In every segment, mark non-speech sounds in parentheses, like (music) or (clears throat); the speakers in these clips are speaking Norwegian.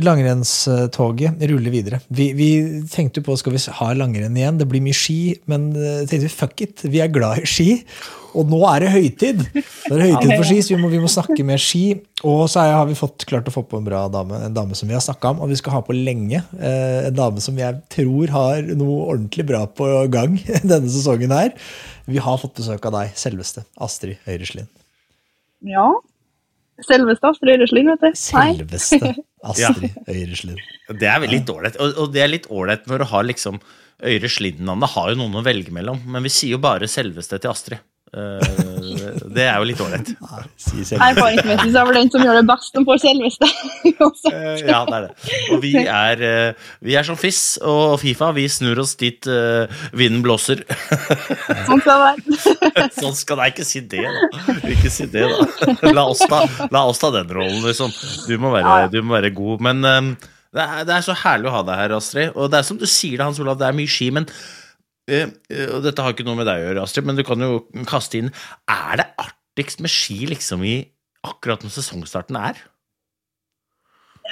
Langrennstoget ruller videre. Vi, vi tenkte på skal vi ha langrenn igjen. Det blir mye ski, men eh, tenkte vi fuck it. Vi er glad i ski. Og nå er det høytid! Det er høytid for ski, så vi må, vi må snakke med ski. Og så har vi fått, klart å få på en bra dame, en dame som vi har snakka om, og vi skal ha på lenge. Eh, en dame som jeg tror har noe ordentlig bra på gang (laughs) denne sesongen her. Vi har fått besøk av deg, selveste Astrid Høyreslien. Ja. Selveste Astrid Øyreslind, vet du. Selveste (laughs) Astrid Øyreslind. Det er litt ålreit. Og, og det er litt ålreit når du har liksom Øyre Slind-navnet. Har jo noen å velge mellom, men vi sier jo bare selveste til Astrid. Eh, det er jo litt ålreit. Erfaringsmessig så er vel den som gjør det best, som får selveste. (laughs) Eh, ja, det er det. Og vi er, eh, vi er som FIS og Fifa. Vi snur oss dit vinden blåser. (laughs) Sånn skal det være. (laughs) Sånn skal Nei, ikke si det, da. Ikke si det, da. La oss ta, la oss ta den rollen, liksom. Du må være, du må være god. Men det er, det er, så herlig å ha deg her, Astrid. Og det er som du sier det, Hans Olav, det er mye ski. men Eh, eh, og dette har ikke noe med deg å gjøre, Astrid, men du kan jo kaste inn Er det artigst med ski liksom i akkurat når sesongstarten er?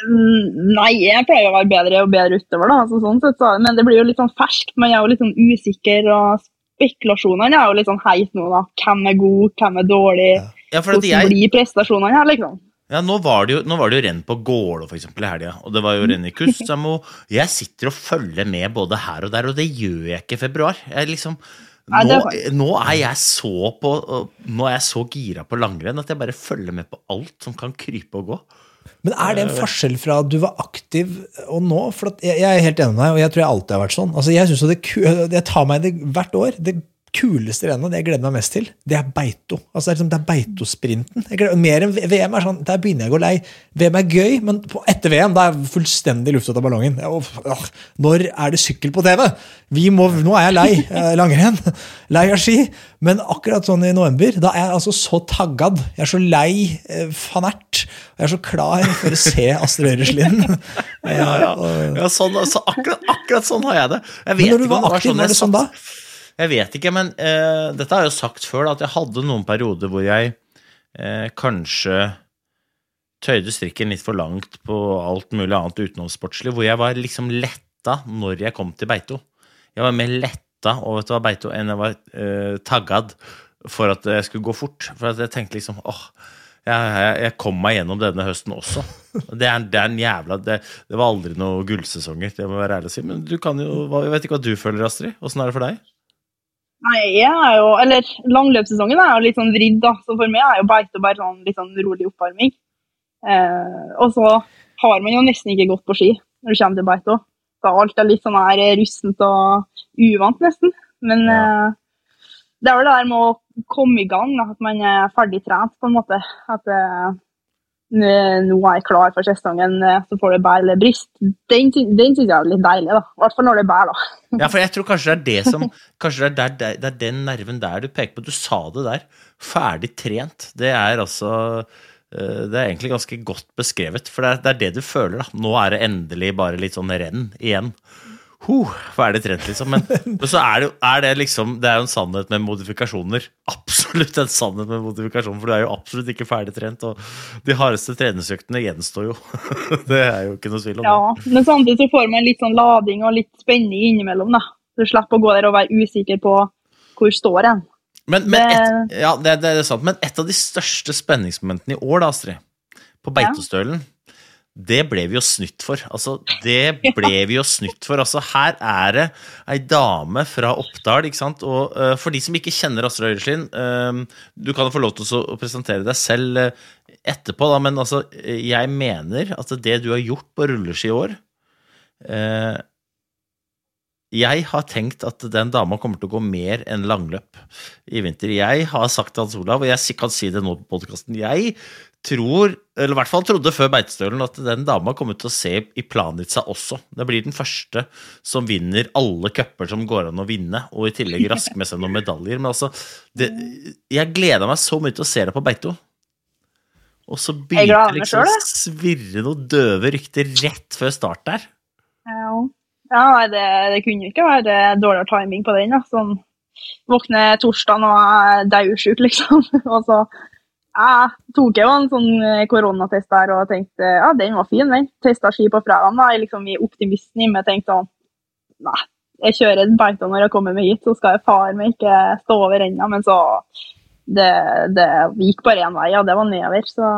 Mm, nei, jeg pleier å være bedre og bedre utover, da. Altså, sånn sett, så, men det blir jo litt sånn ferskt. Man er jo litt sånn usikker, og spekulasjonene er jo litt sånn heit nå, da. Hvem er god, hvem er dårlig? Ja, Hvordan jeg... blir prestasjonene her, liksom? Ja, nå var, det jo, var det jo renn på Gålå for eksempel, i helga, og det var jo renn i Kustamo. Jeg sitter og følger med både her og der, og det gjør jeg ikke i februar. Jeg liksom, nå, nå, er jeg så på Nå er jeg så gira på langrenn at jeg bare følger med på alt som kan krype og gå. Men er det en forskjell fra at du var aktiv og nå? For jeg, er helt enig med deg, og jeg tror jeg alltid har vært sånn. Altså, jeg, det, jeg tar meg det hvert år. Det kuleste rennet, det jeg gleder meg mest til, det er beito. Altså, det, er liksom, det er beitosprinten. Gleder, mer enn VM er sånn, Der begynner jeg å gå lei. VM er gøy, men etter VM da er jeg fullstendig luftet av ballongen. Når er det sykkel på TV? Må, nå er jeg lei (laughs) eh, langrenn. (laughs) Lei av ski. Men akkurat sånn i november, da er jeg altså så taggad. Jeg er så lei eh, fanert. Jeg er så klar for å se Astrid Øyreslien. (laughs) ja, ja. ja sånn, så akkurat, akkurat, sånn har jeg det. Jeg vet men når du var aktiv, var det sånn da? Jeg vet ikke, men uh, dette har jeg jo sagt før, da, at jeg hadde noen perioder hvor jeg uh, kanskje tøyde strikken litt for langt på alt mulig annet utenomsportslig, hvor jeg var liksom letta når jeg kom til Beito. Jeg var mer letta over at det var Beito enn jeg var uh, taggad for at jeg skulle gå fort. For at jeg tenkte liksom åh, jeg, jeg, jeg, kom meg gjennom denne høsten også. Det er, det er en jævla det, det, var aldri noen gullsesonger, det må være ærlig å si. Men du kan jo, jeg vet ikke hva du føler, Astrid. Åssen er det for deg? Nei, jeg er jo Eller langløpssesongen er jo litt sånn vridd, da. Så for meg er jo beite bare sånn litt sånn rolig oppvarming. Eh, og så har man jo nesten ikke gått på ski når du kommer til beite. Så alt er litt sånn her rustent og uvant, nesten. Men ja. eh, det er vel det der med å komme i gang, da, at man er ferdig trent, på en måte. At eh, nå er jeg klar for sesongen, eh, så får det bære eller brist. Den, den syns jeg er litt deilig, da. I hvert fall når det bærer, da. (laughs) Ja, for jeg tror kanskje det er det som Kanskje det er, der, det er den nerven der du peker på. Du sa det der. Ferdig trent. Det er altså eh, det er egentlig ganske godt beskrevet, for er, det er det du føler. da. Nå er det endelig bare litt sånn renn igjen huh, ferdig trent, liksom. Men, (laughs) men så er det, er det, liksom Det er jo en sannhet med modifikasjoner. (laughs) Absolutt en sannhet med modifikasjoner, for du er jo absolutt ikke ferdig trent. Og de hardeste treningsøktene gjenstår jo. (laughs) det er jo ikke noe tvil om det. ja, Men samtidig så får man litt sånn lading og litt spenning innimellom, da. Du slipper å gå der og være usikker på hvor står en. Men, men, et, ja, det, det, er sant. men et av de største spenningsmomentene i år, da, Astrid, på Beitostølen, det ble vi jo snytt for. Altså, det ble vi jo snytt for. Altså, her er det ei dame fra Oppdal, ikke sant. Og uh, for de som ikke kjenner Astrid Øyreslien, uh, du kan jo få lov til å presentere deg selv uh, etterpå, da, men altså, jeg mener at det du har gjort på rulleski i år jeg har tenkt at den dama kommer til å gå mer enn langløp i vinter. Jeg har sagt til Hans Olav, og jeg kan si det nå på podkasten, jeg tror, eller i hvert fall trodde før Beitestølen, at den dama kommer til å se i Planica også. Det blir den første som vinner alle cuper som går an å vinne, og i tillegg rask med seg noen medaljer. Men altså, det, jeg gleda meg så mye til å se det på Beito. Og så begynte det liksom å svirre noen døve rykter rett før start der. Ja. Ja, det, det kunne ikke være dårligere timing på den. Da. Sånn, våkne torsdag og er daudsjuk, liksom. (laughs) og så jeg tok jo en sånn eh, koronatest der og tenkte ja, den var fin, den. Testa ski på fredag. Da. Jeg liksom i optimisten i meg tenkte sånn Nei, jeg kjører et beita når jeg kommer meg hit, så skal jeg far meg ikke stå over ennå. Men så det, det, gikk bare én vei, og det var nedover. Så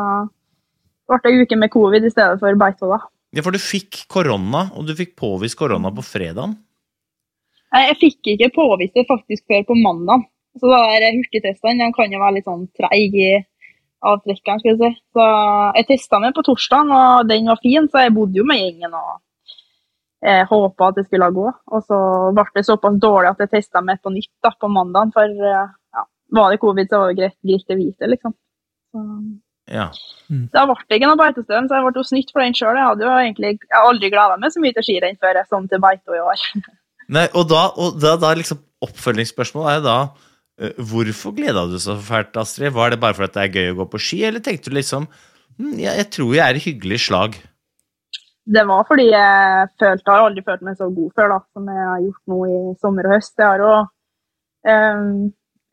det ble ei uke med covid i stedet for beito, da. Ja, For du fikk korona, og du fikk påvist korona på fredagen? Jeg fikk ikke påvist det faktisk før på mandag. Så da er hurtigtestene de kan jo være litt sånn treige i avtrekkeren. skal jeg si. Så jeg testa meg på torsdag, og den var fin, så jeg bodde jo med gjengen og jeg håpa at det skulle gå. Og så ble det såpass dårlig at jeg testa meg på nytt da, på mandag. For ja, var det covid, så var det greit, greit å vite, liksom. Så ja. Mm. Da ble det ikke noe beitestøvn, så jeg ble snytt for den sjøl. Jeg hadde jo egentlig jeg hadde aldri gleda meg så mye til skirenn før jeg kom til Beito i år. (laughs) Nei, og da, og da, da liksom Oppfølgingsspørsmålet er da hvorfor gleda du så fælt, Astrid? Var det bare fordi det er gøy å gå på ski, eller tenkte du liksom hm, jeg tror jeg er i hyggelig slag? Det var fordi jeg følte, jeg har aldri følt meg så god før da, som jeg har gjort nå i sommer og høst. Jeg har jo um,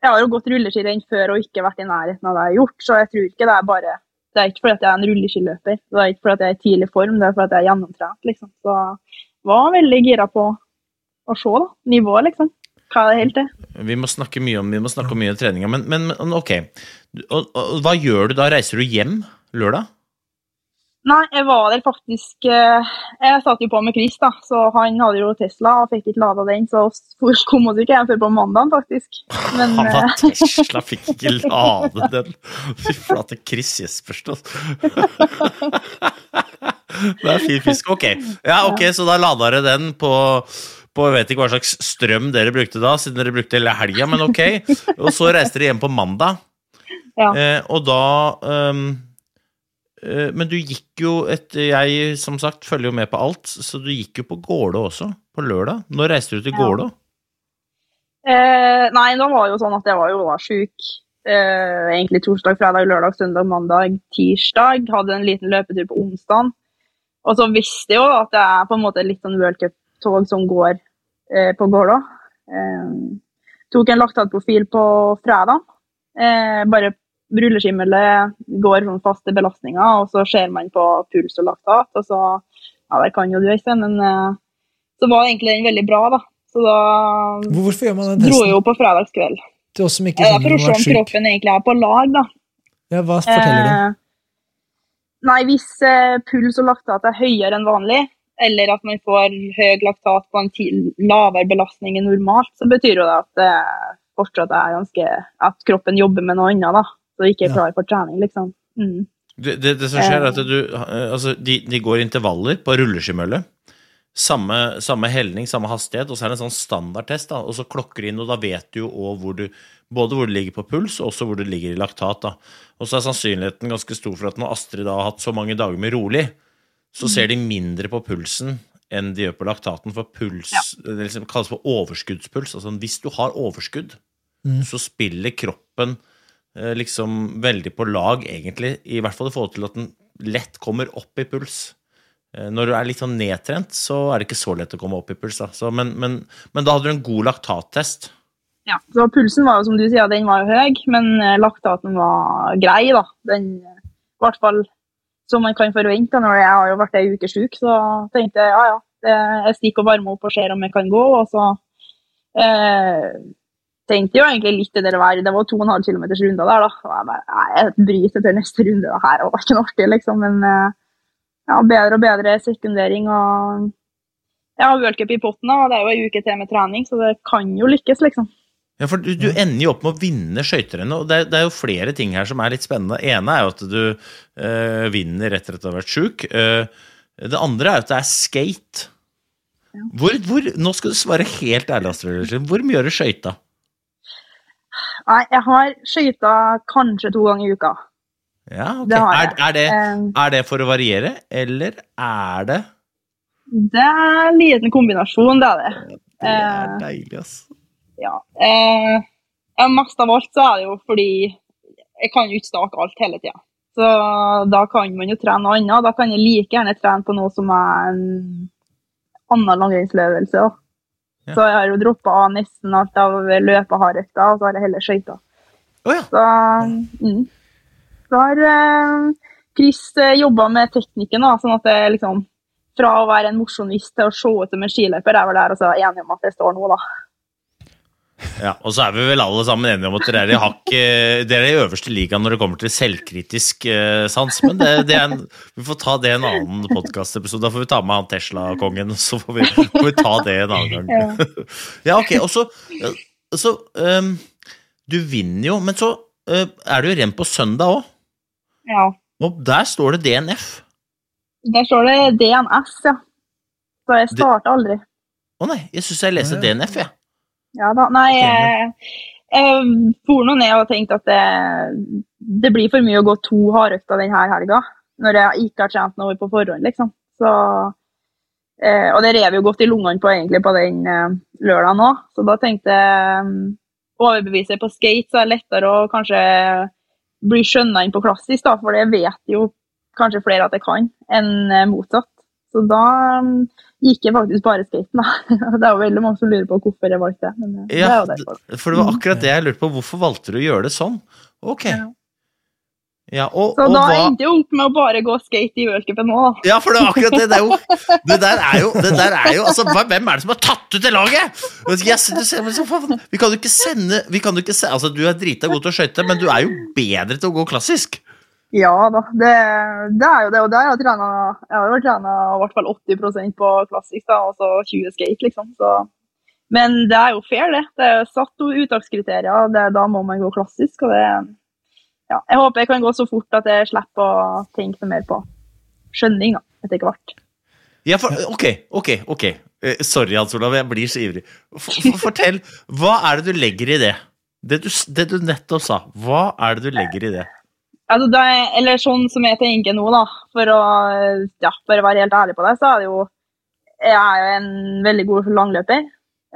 jeg har jo gått rulleskirenn før og ikke vært i nærheten av det jeg har gjort, så jeg tror ikke det er bare Det er ikke fordi jeg er en rulleskiløper, det er ikke fordi jeg er i tidlig form, det er fordi jeg er gjennomtrent, liksom. Så jeg var veldig gira på å se da, nivået, liksom. Hva er det helt til? Vi må snakke mye om, snakke mye om treninga, men, men, ok. Og, og, hva gjør du da? Reiser du hjem lørdag? Nei, jeg var der faktisk eh, Jeg satt jo på med Chris, da, så han hadde jo Tesla og fikk ikke lada den. Så kom oss ikke hjem før på mandag, faktisk. Men, han har eh, Tesla, (laughs) fikk ikke lade den! Fy flate, Chris Jespersen. Det er fin fisk. Ok, ja, ok, så da lada dere den på på Jeg vet ikke hva slags strøm dere brukte da, siden dere brukte hele helga, men ok. (laughs) Og så reiste dere hjem på mandag, ja. eh, og da um, Eh, men du gikk jo et Jeg som sagt følger jo med på alt, så du gikk jo på Gålå også, på lørdag. Når reiste du til Gålå? Eh, nei, da var det jo sånn at jeg var jo da sjuk. Eh, egentlig torsdag, fredag, lørdag, søndag, mandag, tirsdag. Hadde en liten løpetur på onsdag. Og så visste jeg jo at det er på en måte litt sånn worldcup-tog som går eh, på Gålå. Eh, tok en laktatprofil på fredag. Eh, bare rulleskimmelet går sånn faste belastninger, og så ser man på puls og laktat. og så, ja, Det kan jo du, Øystein, men eh, så var egentlig den veldig bra, da. Så da Hvorfor gjør man den testen? dro jo på fredagskveld. Til oss som ikke skjønner For å se om kroppen egentlig er på lag, da. Ja, Hva forteller det? du? nei, hvis eh, puls og laktat er høyere enn vanlig, eller at man får høy laktat på en lavere belastning enn normalt, så betyr jo det at det fortsatt er ganske At kroppen jobber med noe annet, da Så ikke er klar for trening, liksom. Mm. Det, det, det, som skjer, er at du Altså, de, de går intervaller på rulleskimølle. Samme, samme helning, samme hastighet, og så er det en sånn standardtest. da, Og så klokker inn, og da vet du jo hvor du både hvor du ligger på puls, og også hvor du ligger i laktat. da. Og så er sannsynligheten ganske stor for at når Astrid da har hatt så mange dager med rolig, så ser de mindre på pulsen enn de gjør på laktaten. For puls ja. det liksom kalles for overskuddspuls. altså Hvis du har overskudd, mm. så spiller kroppen Eh, liksom veldig på lag, egentlig. I hvert fall i forhold til at den lett kommer opp i puls. Eh, når du er litt sånn nedtrent, så er det ikke så lett å komme opp i puls. Da. Så, men, men, men, da hadde du en god laktattest. Ja, så pulsen var jo som du sier, den var jo høy, men eh, laktaten var grei. da. Den, I hvert fall som man kan forvente når jeg har jo vært ei uke sjuk. Så tenkte jeg ja, ja, jeg stikker og varmer opp og ser om jeg kan gå. Og så Eh, tenkte jo egentlig litt det der var. Det var to og en halv kilometers runde der, da. Og jeg bare, nei, jeg bryter til neste runde. Det her var ikke noe artig, liksom. Men eh, ja, bedre og bedre sekundering og Jeg har worldcup i potten, og det er jo ei uke til med trening, så det kan jo lykkes, liksom. Ja, for du, du ender jo opp med å vinne skøyterennet, og det er, det er jo flere ting her som er litt spennende. Det ene er jo at du øh, vinner etter at du har vært sjuk. Eh, det andre er at det er skate. Hvor, hvor, nå skal du svare helt ærlig, Astrid. Hvor mye gjør du skøyta? Nei, jeg har skøyta kanskje to ganger i uka. Ja, ok. Det Er, er, det, Eh, er det for å variere, eller er det Det er en liten kombinasjon, det er det. Det er deilig, ass. Ja. Eh, mest av alt så er det jo fordi jeg kan jo ikke stake alt hele tida. Så da kan man jo trene noe annet. Da kan jeg like gjerne trene på noe som er en annen langrennsløvelse. Ja. Så jeg har jo droppa av nesten alt av løpehardøkta, og så har jeg heller skøyter. Oh, ja. Så, mm. så har eh, Chris eh, jobba med teknikken, da, sånn at det liksom fra å være en mosjonist til å se ut som en skiløper, er vel der og så enige om at jeg står nå, da. Ja, og så er vi vel alle sammen enige om at dere er i hakk eh, Dere er i øverste liga når det kommer til selvkritisk eh, sans, men det, det er en, vi får ta det i en annen podkastepisode. Da får vi ta med han Tesla-kongen, så får vi, får vi ta det en annen gang. Ja, (laughs) ok, og så, så um, Du vinner jo, men så uh, er du jo renn på søndag òg, Ja. og der står det DNF. Der står det DNS, ja. Så jeg starter aldri. Å nei, jeg syns jeg leser DNF, jeg. Ja da. Nei, jeg, jeg for nå ned og tenkte at det, det blir for mye å gå to hardøkter denne helga. Når jeg ikke har trent noe på forhånd, liksom. Så, eh, og det rev jo godt i lungene på egentlig på den eh, lørdagen òg. Så da tenkte jeg um, overbevise på skate, så er det lettere å kanskje bli skjønna inn på klassisk, da, for det vet jo kanskje flere at jeg kan, enn eh, motsatt. Så da um, gikk jeg faktisk bare skaten, da. (laughs) Det er jo veldig mange som lurer på hvorfor jeg valgte det. Men eh, det er jo derfor. for det var akkurat det jeg lurte på. Hvorfor valgte du å gjøre det sånn? Ok. Ja. Ja, og, Så og da hva endte jeg opp med å bare gå skate i worldcupen nå. Ja, for det er akkurat det. Det, er jo, (laughs) det der er jo, det der er jo altså, Hvem er det som har tatt ut det laget?! Yes, du ser, vi kan jo ikke sende vi kan jo ikke se, altså, Du er drita god til å skøyte, men du er jo bedre til å gå klassisk. Ja da, det, det er jo det. Og det har jeg trena Jeg har jo trena i hvert fall 80% på klassisk, og så 20 skate, liksom. Så. Men det er jo fair, det. Det er satt uttakskriterier, da må man gå klassisk. og det ja, Jeg håper jeg kan gå så fort at jeg slipper å tenke mer på skjønning da, etter hvert. Ja, for, ok, ok, ok. Eh, sorry, Hans Olav, jeg blir så ivrig. For, for, fortell, hva er det du legger i det? Det du, det du nettopp sa, hva er det du legger i det? Altså, det er, eller sånn som jeg tenker nå, da, for å ja, bare være helt ærlig på det, så er det jo Jeg er jo en veldig god langløper.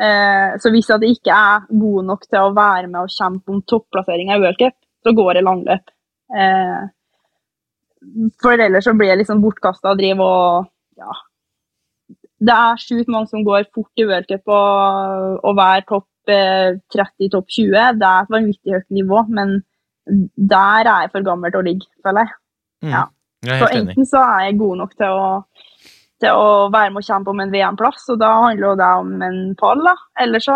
Eh, så hvis jeg ikke er god nok til å være med og kjempe om topplasseringa i World Cup, så går jeg langløp. Eh, for ellers så blir jeg liksom bortkasta og driver og Ja. Det er sjukt mange som går fort i World Cup og, og være topp eh, 30, topp 20. Det er et vanvittig høyt nivå, men der er jeg for gammel til å ligge, føler jeg. Mm, Ja. Jeg Så enten enig. så er jeg god nok til å, til å være med og kjempe om en VM-plass, og da handler jo det om en pall, da. Eller så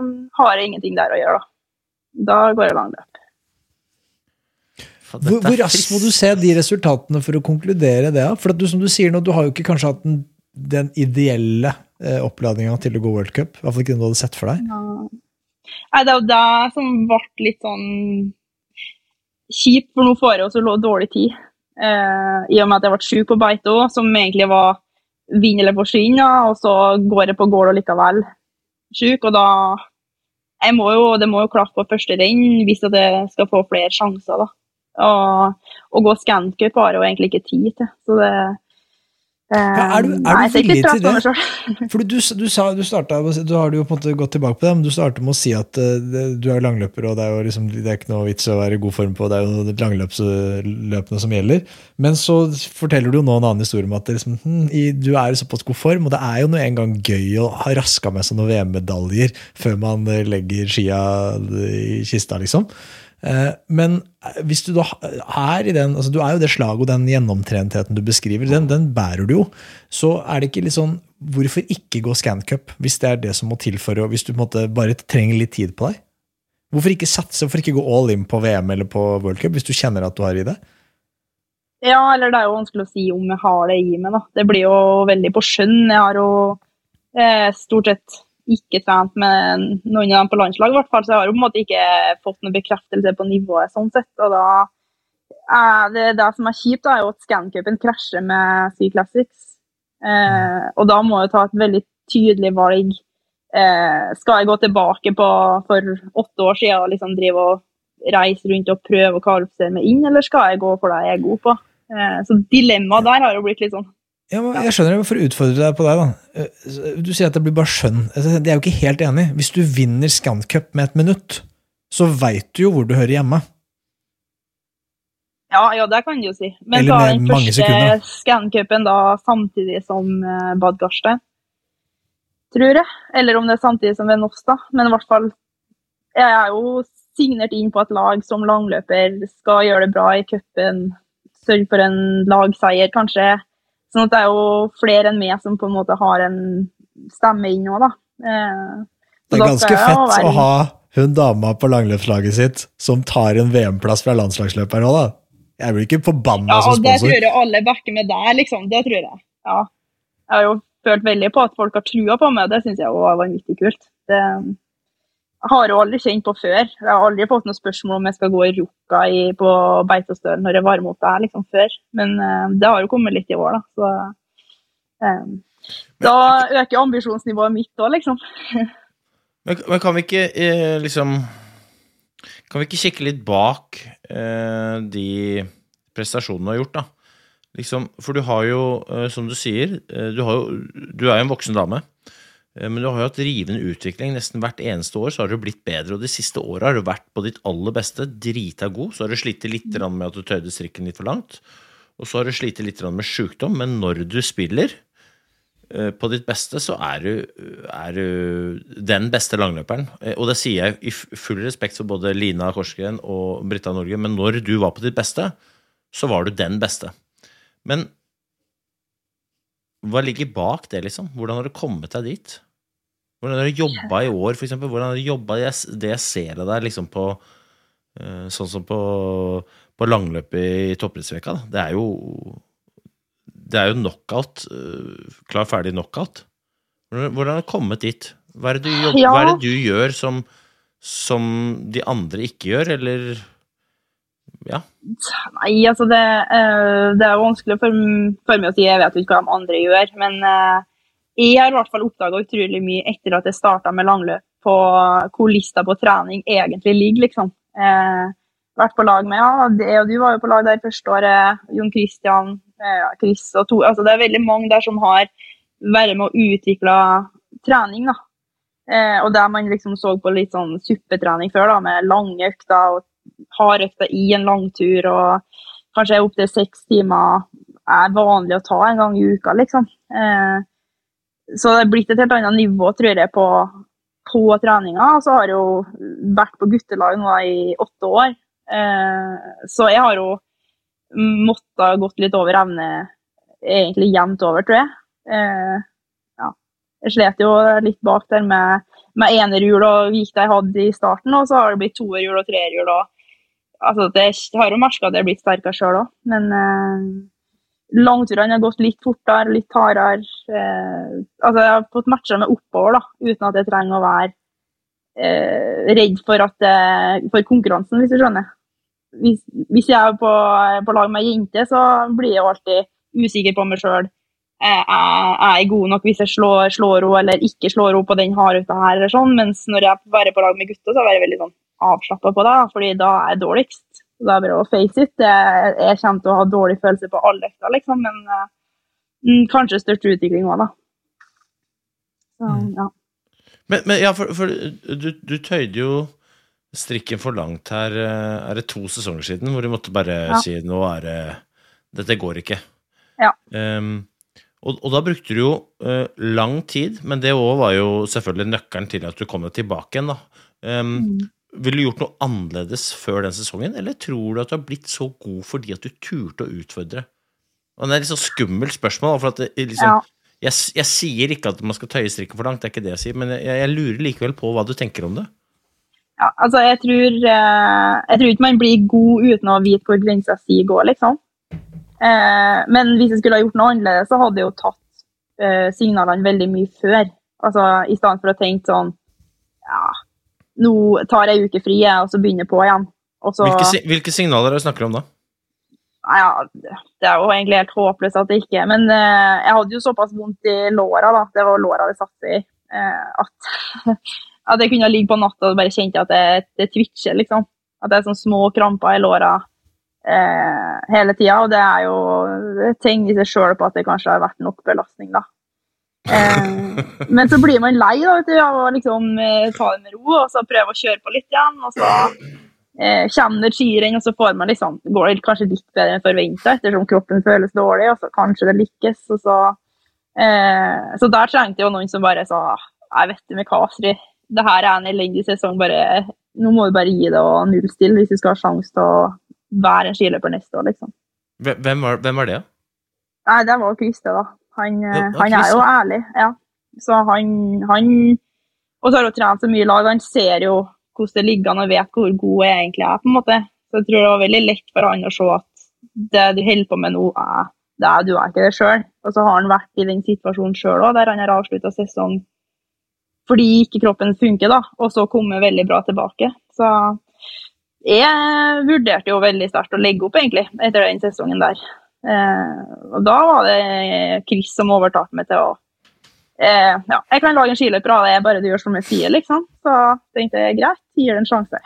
um, har jeg ingenting der å gjøre, da. Da går jeg langløp. Hvor, hvor raskt må du se de resultatene for å konkludere det? da? For at du, som du sier nå, du har jo ikke kanskje hatt den, den ideelle eh, oppladninga til å gå World Cup. I hvert fall ikke den du hadde sett for deg. Nei, det er jo det som ble litt sånn kjipt, for nå får jeg også dårlig tid. Eh, I og med at jeg ble sjuk på beite òg, som egentlig var vinn eller forsvinn, og så går jeg på gård og likevel sjuk, og da jeg må jo, Det må jo klaffe på første renn hvis jeg skal få flere sjanser. da. Og å gå scancup har jeg jo egentlig ikke tid til. Så det Ja, er du- er nei, (laughs) du press til det? For du, du, sa, du, startet, du har jo på en måte gått tilbake på det, men du startet med å si at det- du er langløper, og det er jo liksom, det er ikke noe vits å være i god form på, det er jo langløpsløpene som gjelder. Men så forteller du jo nå en annen historie om at liksom, hm, i, du er i såpass god form, og det er jo nå en gang gøy å ha raska med seg noen VM-medaljer før man eh, legger skia i kista, liksom. Eh, Men hvis du da er i den altså Du er jo det slaget og den gjennomtrentheten du beskriver, den, den bærer du jo. Så er det ikke litt sånn hvorfor ikke gå scancup, hvis det er det som må til for å Hvis du på en måte bare trenger litt tid på deg? Hvorfor ikke satse, hvorfor ikke gå all in på VM eller på World Cup hvis du kjenner at du har i det? Ja, eller det er jo vanskelig å si om jeg har det i meg, da. Det blir jo veldig på skjønn. Jeg har jo eh, stort sett ikke trent med noen av dem på landslag, i hvert fall, så jeg har jo på en måte ikke fått noen bekreftelse på nivået sånn sett. Og da er det, det som er kjipt, da, er jo at scancupen krasjer med Sea Classics. Eh, og da må jeg ta et veldig tydelig valg. Eh, skal jeg gå tilbake på for åtte år siden og liksom drive og reise rundt og prøve å kvalifisere meg inn, eller skal jeg gå for det jeg er god på? Eh, så dilemmaet der har jo blitt litt sånn ja, men jeg skjønner det, For å utfordre deg på deg, da. Eh, du sier at det blir bare skjønn. Jeg er jo ikke helt enig. Hvis du vinner Scancup med et minutt, så veit du jo hvor du hører hjemme. Ja, ja, det kan du jo si. Men Eller med den mange første sekunder. scancupen da samtidig som uh, Bad Garstein, tror jeg. Eller om det er samtidig som Venos, da. Men i hvert fall Jeg er jo signert inn på et lag som langløper, skal gjøre det bra i cupen, sørge for en lagseier, kanskje. Sånn at det er jo flere enn meg som på en måte har en stemme inn nå, da. Eh, så Det er ganske fett være- å ha hun dama på langløpslaget sitt som tar en VM-plass fra landslagsløperen òg, da. Jeg blir ikke forbanna Ja, som sponsor. det tror jeg alle backer med der, liksom. Det tror jeg. Ja. Jeg har jo følt veldig på at folk har trua på meg, det syns jeg også var vanvittig kult. Det har jo aldri kjent på før. Jeg har aldri fått noe spørsmål om jeg skal gå i rukka i, på Beitostølen når jeg varmer opp der, liksom, før. Men uh, det har jo kommet litt i år, da. Så um, da øker ambisjonsnivået mitt òg, liksom. (laughs) Men, men kan vi ikke eh, liksom Kan vi ikke kikke litt bak eh, de prestasjonene du har gjort, da? Liksom, for du har jo, eh, som du sier, du, har jo, du er jo en voksen dame. Eh, Men du har jo hatt rivende utvikling. Nesten hvert eneste år så har du blitt bedre. Og de siste åra har du vært på ditt aller beste, drita god. Så har du slitt litt med at du tøyde strikken litt for langt. Og så har du slitt litt med sjukdom. Men når du spiller, eh, på ditt beste så er du, er du den beste langløperen. Eh, Og det sier jeg i full respekt for både Lina Korsgren og Britta Norge, men når du var på ditt beste, så var du den beste. Men hva ligger bak det, liksom? Hvordan har du kommet deg dit? Hvordan har du jobba i år, for eksempel? Hvordan har du jobba det jeg- ser av deg liksom på eh, Sånn som på, på langløpet i toppidrettsveka. Det er jo det er jo knockout. øh, Klar, ferdig knockout. Hvordan har du kommet dit? Hva er det du, jobber, Ja. er det du gjør som, som de andre ikke gjør, eller Ja. Nei, altså det, eh, det er vanskelig for, for meg å si. Jeg vet ikke hva de andre gjør. Men eh, jeg har i hvert fall oppdaga utrolig mye etter at jeg starta med langløp, på hvor lista på trening egentlig ligger, liksom. Eh, vært på lag med ja, det, og du var jo på lag der første året. Jon Christian, eh, Chris og to. Altså det er veldig mange der som har vært med å utvikle trening, da. Eh, og der man liksom så på litt sånn suppetrening før, da, med lange økter og hardøkta i en langtur og kanskje opptil seks timer er vanlig å ta en gang i uka, liksom. Eh, så det er blitt et helt annet nivå, tror jeg, på, på treninga. Så har jeg jo vært på guttelag nå i åtte år. Eh, så jeg har jo måttet gått litt over evne egentlig jevnt over, tror jeg. Eh, ja. Jeg slet jo litt bak der med, med enerhjul og gikk jeg hadde i starten, og så har det blitt toerhjul og treerhjul. altså, det, har jo merka at jeg har blitt sterkere sjøl òg, men eh, langturene har gått litt fortere, litt hardere. Eh, altså, jeg har fått matcha meg oppover da, uten at jeg trenger å være eh, redd for, at, eh, for konkurransen, hvis du skjønner. Hvis, hvis jeg er på, på lag med ei jente, så blir jeg alltid usikker på meg sjøl. Er er jeg god nok hvis jeg slår, slår henne eller ikke slår henne på den hardøkta her, eller sånn. Mens når jeg er på lag med gutter, så er jeg veldig sånn avslappa på det, fordi da er jeg dårligst. Det er bare å face it. Jeg, jeg kommer til å ha dårlig følelse på alle økter, liksom, men mm, kanskje størst utvikling òg, da. Så, ja. Men, men ja, for, for du, du tøyde jo strikken for langt her eh, Er det to sesonger siden hvor du måtte bare Ja. si nå er det Dette går ikke. Ja. Um, og, og da brukte du jo uh, lang tid, men det òg var jo selvfølgelig nøkkelen til at du kom deg tilbake igjen, da. Um, Mm. Ville du gjort noe annerledes før den sesongen, eller tror du at du har blitt så god fordi at du turte å utfordre? Og det er et litt sånn skummelt spørsmål, for at det, liksom, Ja. jeg, jeg sier ikke at man skal tøye strikken for langt, det er ikke det jeg sier, men jeg, jeg lurer likevel på hva du tenker om det. Ja, altså jeg tror, eh, jeg tror ikke man blir god uten å vite hvor grensa si går, liksom. Eh, men hvis jeg skulle ha gjort noe annerledes, så hadde jeg jo tatt eh, signalene veldig mye før. Altså I stedet for å tenke sånn nå tar jeg uke fri, og så begynner jeg på igjen. Så, Hvilke, hvilke signaler er det du snakker om da? Ja, det er jo egentlig helt håpløst at det ikke Men uh, jeg hadde jo såpass vondt i låra, da. Det var låra det satt i. Uh, at, (laughs) at jeg kunne ligge på natta og bare kjente at det, det twitcher, liksom. At det er sånne små kramper i låra uh, hele tida. Og det er jo et tegn i seg sjøl på at det kanskje har vært nok belastning, da. Eh, men så blir man lei da, vet du, av å liksom eh, ta det med ro og så prøve å kjøre på litt igjen. Og så eh, kommer skirenn, og så får man liksom, går det kanskje litt bedre enn forventa, ettersom kroppen føles dårlig, og så kanskje det lykkes. Og så, eh, så der trengte jo noen som bare sa Jeg vet du med hva, Astrid, det her er en elendig sesong, bare, nå må du bare gi det og nullstille hvis du skal ha sjanse til å være en skiløper neste år, liksom. Hvem var, hvem var det? Nei, det var Christer, da. Han, eh, Ja, han er jo ærlig, ja. Så han, han Og så har han trent så mye lag. Han ser jo hvordan det ligger an og vet hvor god jeg egentlig er, på en måte. Så jeg tror det var veldig lett for han å se at det du holder på med nå, er det er, du er ikke det sjøl. Og så har han vært i den situasjonen sjøl òg, der han har avslutta sesong fordi ikke kroppen funker, da, og så komme veldig bra tilbake. Så jeg vurderte jo veldig sterkt å legge opp, egentlig, etter den sesongen der. Eh, og da var det Chris som overtalte meg til å eh, Ja, jeg kan lage en skiløper av det, er bare du gjør som jeg sier, liksom. Så tenkte jeg greit, gir det en sjanse.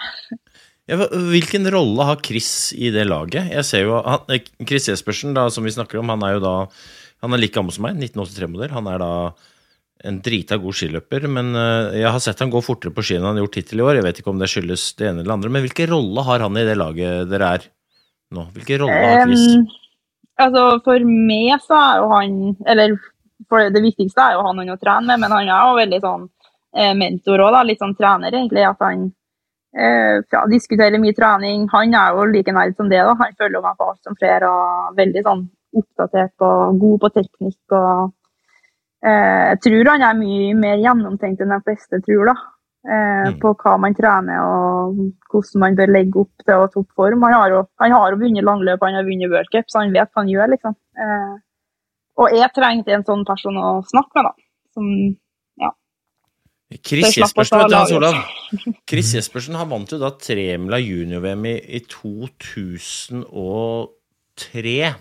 Ja, hvilken rolle har Chris i det laget? Jeg ser jo han, eh, Chris Jespersen, da, som vi snakker om, han er jo da Han er like gammel som meg, 1983-modell. Han er da en drita god skiløper, men eh, jeg har sett han gå fortere på ski enn han har gjort hittil i år. Jeg vet ikke om det skyldes det ene eller det andre, men hvilken rolle har han i det laget dere er nå? Hvilken rolle har Chris? Em, altså, for meg så er jo han Eller for det viktigste er jo han han å trene med, men han er jo veldig sånn eh, mentor òg, litt sånn trener, egentlig. At han eh, ja, diskuterer mye trening. Han er jo like nerd som det. da. Han følger meg på alt som skjer, og veldig sånn oppdatert og god på teknikk. og eh, Jeg tror han er mye mer gjennomtenkt enn de fleste tror, da. Eh, Mm. På hva man trener og hvordan man bør legge opp til å toppform. Han har jo, han har jo vunnet langløp, han har vunnet World Cup, så han vet hva han gjør, liksom. Eh, og jeg trengte en sånn person å snakke med, da. Som Chris slapp å Jespersen, vet du, Hans. Chris Jespersen han vant jo da tremila junior-VM i, i 2003.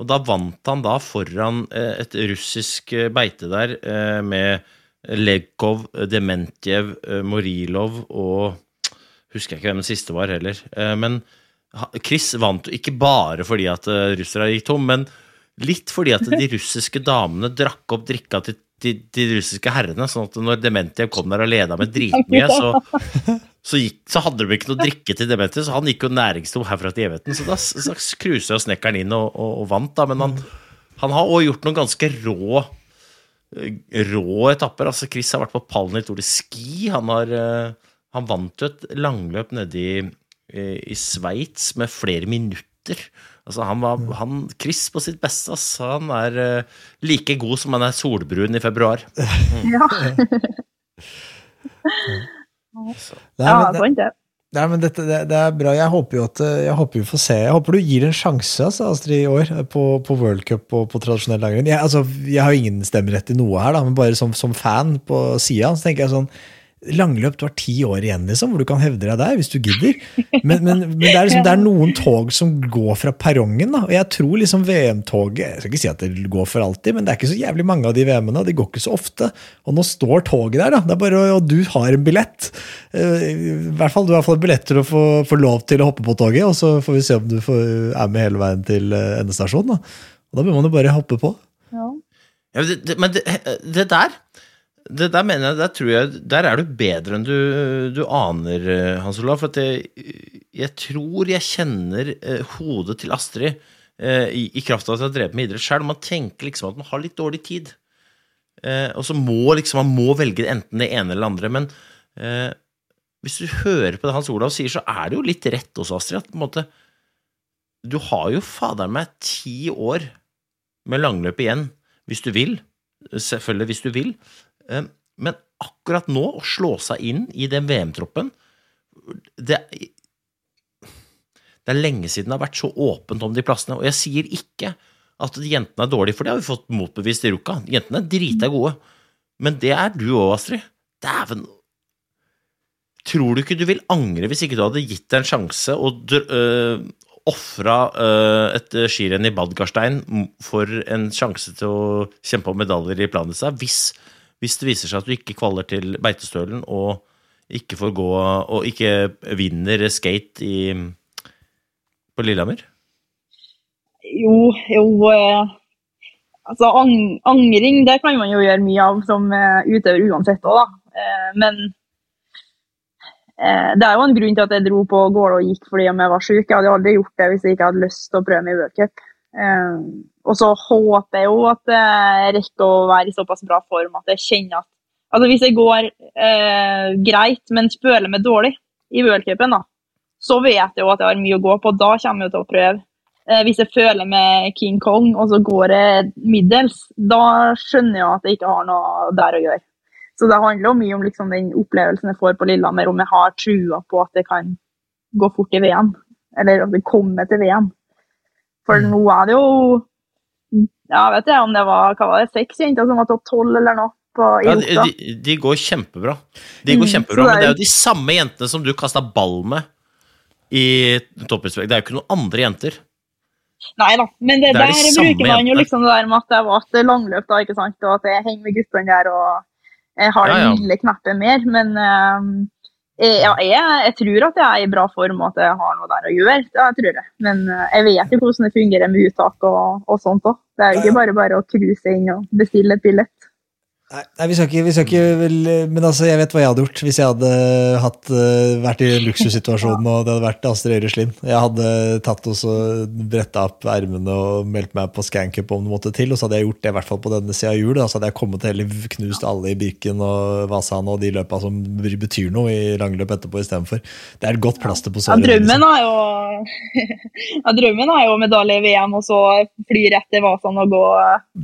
Og da vant han da foran eh, et russisk eh, beite der med Legkov, Dementjev, eh, Morilov og Husker jeg ikke hvem den siste var heller. Eh, Men Chris vant ikke bare fordi at russerne russere gikk tom, men litt fordi at de (laughs) russiske damene drakk opp drikka til de, de russiske herrene, sånn at når Dementjev kom der og leda med dritmye, så, så, gikk, så hadde de ikke noe drikke til Dementjev, så han gikk jo næringstom herfra til evigheten. Så da så cruisa snekkeren inn og, og, og vant, da. Men han, han har òg gjort noen ganske rå eh, rå etapper. Altså, Chris har vært på pallen i Tour de Ski. Han, har, eh, han vant jo et langløp nede i, i, i Sveits med flere minutter. Altså, han var, han, Chris på sitt beste, Altså, Han er eh, like god som han er solbrun i februar. (laughs) Ja, (laughs) Nei, men ja, sant det. Nei, men dette, det, det er bra. Jeg håper jo at eh, jeg håper vi får se. Jeg håper du gir en sjanse altså, Astrid, i år på, på World Cup og på tradisjonell langrenn. Jeg, altså, jeg har jo ingen stemmerett i noe her, da, men bare som, som fan på sida så tenker jeg sånn Langløp, du har ti år igjen, liksom, hvor du kan hevde deg der, hvis du gidder. Men, men, men det, er liksom, det er noen tog som går fra perrongen, da. Og jeg tror liksom VM-toget Jeg skal ikke si at det går for alltid, men det er ikke så jævlig mange av de VM-ene. De går ikke så ofte. Og nå står toget der, da. Det er bare, Og du har en billett. Eh, I hvert fall, Du har fått billett til å få, få lov til å hoppe på toget, og så får vi se om du får, er med hele veien til eh, endestasjonen. Da. Og da bør man jo bare hoppe på. Ja. Ja, men det, det, det der det der mener jeg, der tror jeg Der er du bedre enn du, du aner, eh, Hans Olav. For jeg, jeg tror jeg kjenner eh, hodet til Astrid eh, i, i kraft av at jeg har drevet med idrett sjøl. Man tenker liksom at man har litt dårlig tid. Og så må liksom man må velge enten det ene eller det andre. Men hvis du hører på det Hans Olav sier, så er det jo litt rett også, Astrid. At på en måte Du har jo fader meg ti år med langløp igjen, hvis du vil. selvfølgelig, hvis du vil. Eh, men akkurat nå, å slå seg inn i den VM-troppen det, det er lenge siden det har vært så åpent om de plassene. Og jeg sier ikke at jentene er dårlige, for det har vi fått motbevist i Ruka. Jentene er drita gode. Men det er du òg, Astrid. Dæven. Tror du ikke du vil angre hvis ikke du hadde gitt deg en sjanse og øh, ofra øh, et skirenn i Badgarstein for en sjanse til å kjempe om medaljer i Planica, hvis, hvis det viser seg at du ikke kvaler til Beitostølen og ikke får gå og ikke vinner skate i, på Lillehammer? Jo, jo eh, Altså, ang angring det kan man jo gjøre mye av som uh, utøver uansett òg, da. Uh, men uh, det er jo en grunn til at jeg dro på gårde og gikk fordi om jeg var syk. Jeg hadde aldri gjort det hvis jeg ikke hadde lyst til å prøve meg i World Cup. Og så håper jeg jo at jeg rekker å være i såpass bra form at jeg kjenner at Altså hvis jeg går greit, men føler meg dårlig i World Cupen, da, så vet jeg jo at jeg har mye å gå på. Da kommer jeg til å prøve Eh, hvis jeg føler meg King Kong, og så går jeg middels, da skjønner jeg at jeg ikke har noe der å gjøre. Så det handler jo mye om liksom, den opplevelsen jeg får på Lillehammer, om jeg har trua på at det kan gå fort i VM. Eller at det kommer til VM. For mm. nå er det jo ja, vet jeg om det var hva var det, seks jenter som var topp tolv eller noe. På, ja, de, de, går kjempebra. De går mm, kjempebra, Men det er jo de samme jentene som du kasta ball med i toppidrettsvekt. Det er jo ikke noen andre jenter. Nei da, men det, det der de bruker man jo liksom det der med at jeg var et langløp, da, ikke sant? og at jeg henger med guttene der og jeg har ja, ja, den lille knappen mer. Men uh, ja, jeg, jeg, tror at jeg er i bra form og at jeg har noe der å gjøre. Det tror jeg. Men uh, jeg vet jo hvordan det fungerer med uttak og, og sånt òg. Det er jo ikke bare bare å cruise inn og bestille et billett. Nei, vi skal ikke, vi skal ikke vel, Men altså, jeg vet hva jeg hadde gjort hvis jeg hadde hatt, eh, vært i luksussituasjonen og det hadde vært Astrid Øyre Slind. Jeg hadde tatt og bretta opp ermene og meldt meg på scancup om det måtte til. Og så hadde jeg gjort det i hvert fall på denne sida av jul. Så hadde jeg kommet hele knust alle i Birken og Vasan og de løpa som betyr noe i langløp etterpå istedenfor. Det er et godt plaster på såret. (laughs) Ja, drømmen er jo ja, drømmen er jo medalje i VM og så fly rett til Vasan og gå,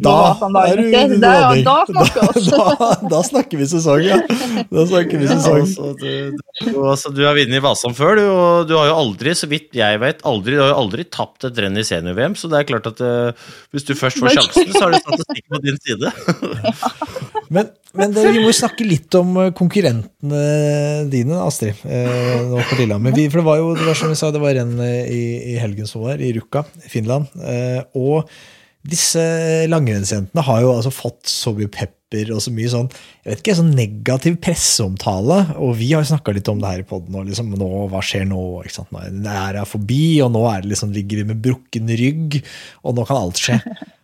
da, Vasan dagen etter. Da snakker vi (laughs) da, da, snakker vi sesong, ja. Da snakker vi sesong. Altså, du, du, altså, du har vunnet i Vasan før, du, og du har jo aldri, så vidt jeg vet, aldri, du har jo aldri tapt et renn i senior-VM, så det er klart at uh, hvis du først får sjansen, så har du statistikken på din side. (laughs) men, men det, vi må snakke litt om eh, konkurrentene dine, Astrid, eh, nå på Lillehammer. For det var jo, det var som vi sa, det var renn i, i helgen som var, i Rukka, Finland. Eh, og disse langrennsjentene har jo altså fått så mye pep og så mye sånn jeg vet ikke, sånn negativ presseomtale. Og vi har snakka litt om det her i poden. Liksom, nå, hva skjer nå? Ikke sant? Nå er det forbi, og nå er det liksom, ligger vi med brukken rygg, og nå kan alt skje.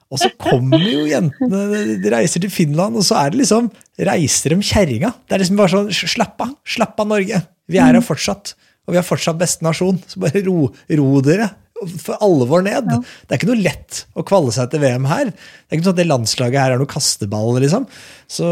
Og så kommer jo jentene, de reiser til Finland, og så er det liksom Reiser de kjerringa? Det er liksom bare sånn Slapp av! Slapp av, Norge! Vi er her fortsatt. Og vi er fortsatt beste nasjon. Så bare ro, ro dere for alvor ned. Ja. Det er ikke noe lett å kvalle seg til VM her. Det er ikke sånn at det landslaget her er noe kasteball. liksom. Så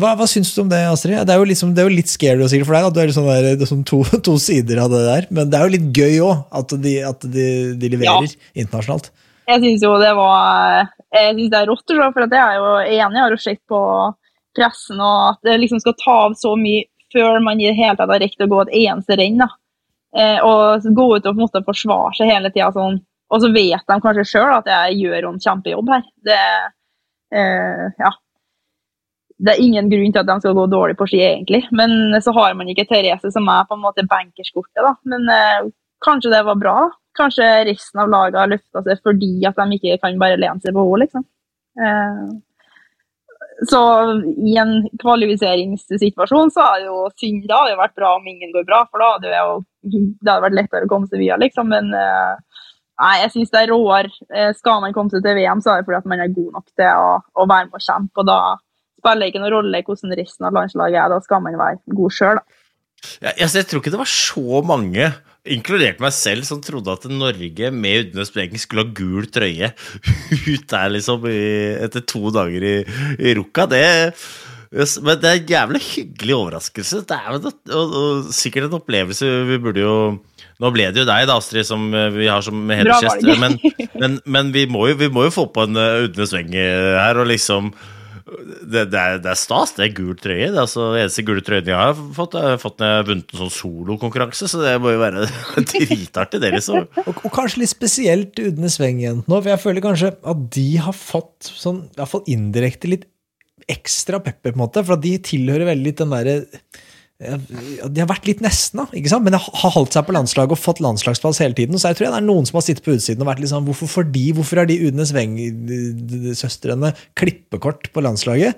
Hva, hva syns du om det, Astrid? Det er jo, liksom, det er jo litt scary sikkert for deg. at Du er liksom der, det er sånn to, (laughs) to, sider av det der. Men det er jo litt gøy òg, at, de, at de, de leverer ja. internasjonalt. Jeg syns jo det var Jeg synes det er rått, for jeg er jo enig. Jeg har jo sett på pressen og at det liksom skal ta av så mye før man i det hele tatt har rekt å gå et eneste renn. da. Eh, og gå ut og på en måte forsvare seg hele tida sånn. Og så vet de kanskje sjøl at jeg gjør en kjempejobb her. Det, eh, ja. det er ingen grunn til at de skal gå dårlig på ski, egentlig. Men så har man ikke Therese som er på en måte bankerskortet, da. Men eh, kanskje det var bra. Kanskje resten av laget har løfta seg fordi at de ikke kan bare lene seg på henne, liksom. Eh, så i en kvalifiseringssituasjon så er det jo synd. Det hadde jo vært bra om ingen går bra, for da hadde det jo det hadde vært lettere å komme seg via, liksom. Men uh, nei, jeg syns det er råere. Uh, skal man komme seg til VM, så er det fordi at man er god nok til å, å være med og kjempe. Og da spiller det ikke noen rolle hvordan resten av landslaget er, da skal man være god sjøl, da. Ja, jeg tror ikke det var så mange inkludert meg selv, som trodde at Norge med Breng skulle ha gul trøye (laughs) ut der, liksom, i, etter to dager i, i Ruka. Det, men det er en jævlig hyggelig overraskelse. Det er og, og, sikkert en opplevelse vi burde jo Nå ble det jo deg, da, Astrid, som vi har som hedersgjest, men, men, men vi, må jo, vi, må jo, få på en Udne Sveng her, og liksom det, det, er, det er stas. Det er gul trøye. Det er altså eneste gule trøyen jeg har fått, jeg har fått jeg har vunnet en sånn solokonkurranse, så det må jo være (laughs) dritartig, det, liksom. Og, og kanskje litt spesielt Udne Sveng-jentene nå, for jeg føler kanskje at de har fått sånn, i indirekte litt ekstra pepper, på en måte, for de tilhører veldig litt den derre de har vært litt nesten, da, ikke sant? men de har holdt seg på landslaget og fått landslagsplass hele tiden. Så jeg tror det er noen som har sittet på utsiden og vært litt sånn Hvorfor får de, hvorfor har de Udnes Weng-søstrene klippekort på landslaget?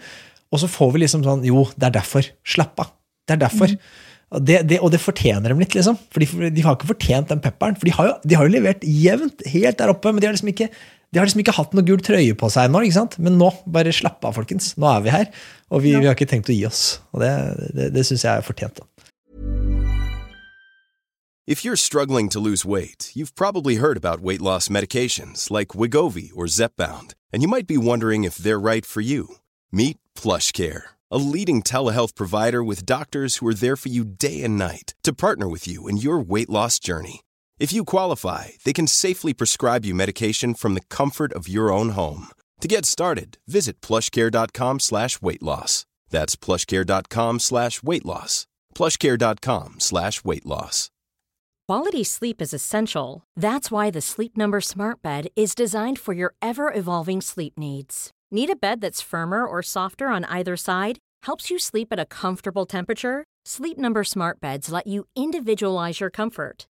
Og så får vi liksom sånn Jo, det er derfor. Slapp av. Det er derfor. Mm. Det, det, og det fortjener dem litt, liksom. For de, de, har ikke fortjent den pepperen. For de har jo, de har jo levert jevnt helt der oppe, men de har liksom ikke de har liksom ikke hatt noe gul trøye på seg ennå, men nå, bare slapp av, folkens. Nå er vi her, og vi, ja. vi har ikke tenkt å gi oss. Og det, det, det syns jeg er fortjent. da. If you're struggling to lose weight, you've probably heard about weight loss medications like Wigovi or Zepbound, and you might be wondering if they're right for you. Meet PlushCare, a leading telehealth provider with doctors who are there for you day and night to partner with you in your weight loss journey. If you qualify, they can safely prescribe you medication from the comfort of your own home. To get started, visit plushcare.com slash weight loss. That's plushcare.com slash weight loss. Plushcare.com slash weight loss. Quality sleep is essential. That's why the Sleep Number Smart Bed is designed for your ever evolving sleep needs. Need a bed that's firmer or softer on either side? Helps you sleep at a comfortable temperature? Sleep Number Smart Beds let you individualize your comfort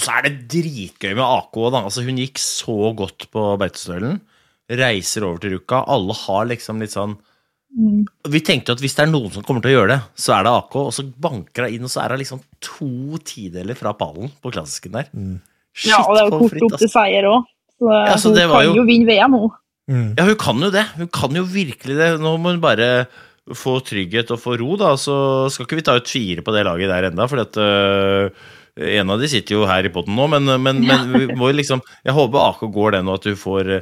Og så er det dritgøy med AK. da, altså Hun gikk så godt på Beitostølen. Reiser over til Ruka. Alle har liksom litt sånn mm. Vi tenkte at hvis det er noen som kommer til å gjøre det, så er det AK. Og så banker hun inn, og så er hun liksom to tideler fra pallen på klassisken der. Mm. ja, og det er jo kort opp til seier òg. Så, ja, så hun kan jo, jo vinne VM, hun. Mm. Ja, hun kan jo det. Hun kan jo virkelig det. Nå må hun bare få trygghet og få ro, da. Så skal ikke vi ta ut fire på det laget der enda, fordi at uh, en av de sitter jo her i potten nå, men, men, men, vi må liksom Jeg håper AK går den, og at du får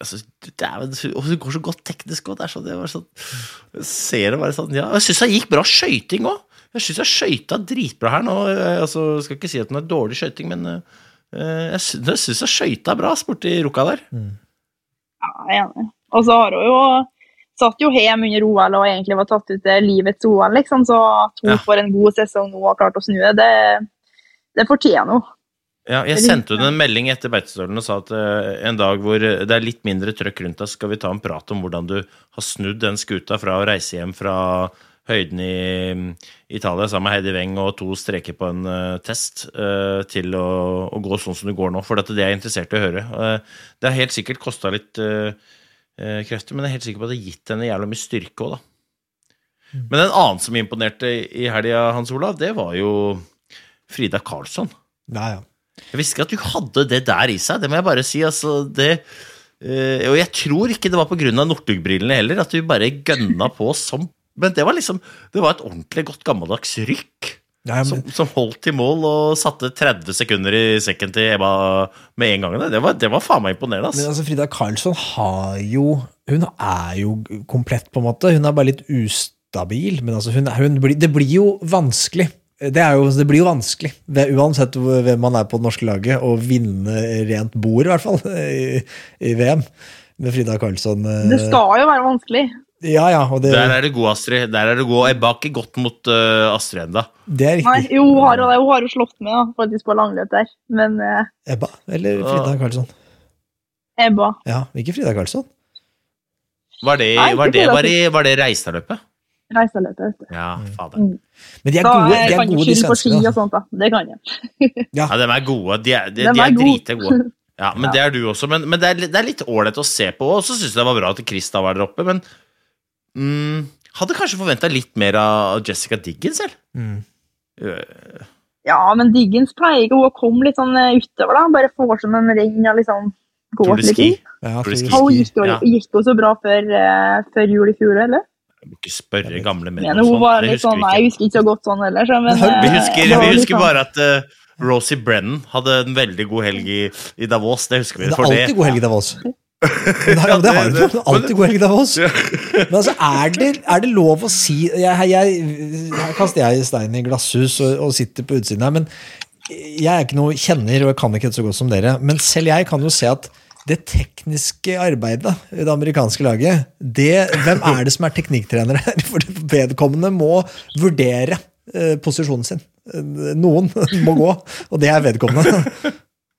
altså, det, er, det går så godt teknisk òg. Det er sånn, jeg sånn, ser det bare sånn ja, Jeg syns det gikk bra skøyting òg. Jeg syns jeg skøyta dritbra her nå. Jeg altså, skal ikke si at den er dårlig skøyting, men uh, jeg syns jeg skøyta bra borti Rukka der. Mm. Ja, jeg er enig. Og så har hun jo satt jo hjem under OL og egentlig var tatt ut til livets OL, liksom. Så at hun ja. får en god sesong nå og har klart å snu det, det, det fortjener hun. Ja, jeg sendte henne en melding etter Beitostølen og sa at uh, en dag hvor det er litt mindre trøkk rundt deg, skal vi ta en prat om hvordan du har snudd den skuta fra å reise hjem fra høyden i Italia sammen med Heidi Weng og to streker på en uh, test uh, til å, å, gå sånn som du går nå. For dette, det er jeg interessert i å høre. det har helt sikkert kosta litt Eh, krefter, men jeg er helt sikker på at det har gitt henne jævla mye styrke òg, da. Mm. Men en annen som imponerte i helga, Hans Olav, det var jo Frida Karlsson. Ja, ja. Jeg visste ikke at du hadde det der i seg, det må jeg bare si. Altså, det, øh, og jeg tror ikke det var pga. Northug-brillene heller, at du bare gønna på som Men det var liksom Det var et ordentlig godt gammeldags rykk. Ja, men... som, som, holdt i mål og satte 30 sekunder i sekken til Eba med en gang. Det var, det var faen meg imponerende. Men altså, Frida Karlsson har jo Hun er jo komplett, på en måte. Hun er bare litt ustabil. Men altså, hun, hun blir, det blir jo vanskelig. Det, jo, det, blir jo vanskelig, uansett hvem man er på det norske laget, å vinne rent bord, i hvert fall, i, i VM. Med Frida Karlsson. Det skal jo være vanskelig. Ja, ja, det... Der er det god, Astrid. Der er det god. Ebba har ikke gått mot uh, Astrid ennå. Nei, jo, hun har, hun har jo slått med da, faktisk på langløp der, men uh... Ebba eller Frida Karlsson? Ebba. Ja, ikke Frida Karlsson. Var det, Nei, var det, var det, var det Reistadløpet? Reistadløpet, vet du. Ja, fader. Mm. Men de er gode, de er gode, de svenskene. Og sånt, da. Det kan jeg. (laughs) ja. ja, de er gode. De er, de, de er, er dritgode. Ja, men (laughs) ja. det er du også. Men, men det, er, det, er, litt ålreit å se på. Og så syns jeg det var bra at Krista var der oppe. Men Mm, hadde kanskje forventa litt mer av Jessica Diggins selv. Mm. Uh. Ja, men Diggins pleier ikke å komme litt sånn eh, utover, da. Bare får som en ring og liksom går litt inn. Ja, Hun gikk jo, ja. gikk jo så bra før, uh, før jul i fjor, eller? Jeg må ikke spørre gamle menn om sånt. var litt sånn, nei, jeg husker ikke så godt sånn heller. Så, men, (laughs) Vi eh, husker, vi husker sånn- bare at uh, Rosie Brennan hadde en veldig god helg i, i Davos. Det husker vi. Det er alltid det, alltid god helg i Davos. Det, har- det har du. er Alltid god helg Davos. Men altså, er det, er det lov å si jeg, jeg, Her kaster jeg stein i glasshus og, og sitter på utsiden her, men jeg er ikke noe kjenner, og jeg kan ikke så godt som dere. Men selv jeg kan jo se at det tekniske arbeidet i det amerikanske laget det, Hvem er det som er teknikktrenere? (laughs) For vedkommende må vurdere eh, posisjonen sin. Noen må gå, og det er vedkommende.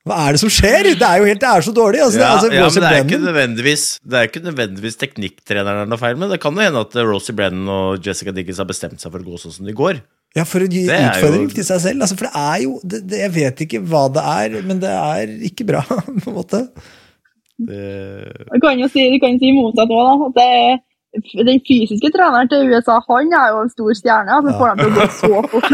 Hva er det som skjer? Det er jo helt, det er så dårlig. Altså, det, ja, altså, ja, men det er ikke nødvendigvis Det er ikke nødvendigvis teknikktreneren det er noe feil med. Det kan jo hende at Rosie Brennan og Jessica Dickens har bestemt seg for å gå sånn som de går. Ja, for å gi Det er utfordring jo- til seg selv. Altså, for det er jo det, det, Jeg vet ikke hva det er, men det er ikke bra, (laughs) på en måte. Det, Du kan jo si, du kan si motsatt òg, da. At det, den fysiske treneren til USA, han er jo en stor stjerne. Altså, får dem til å gå så fort.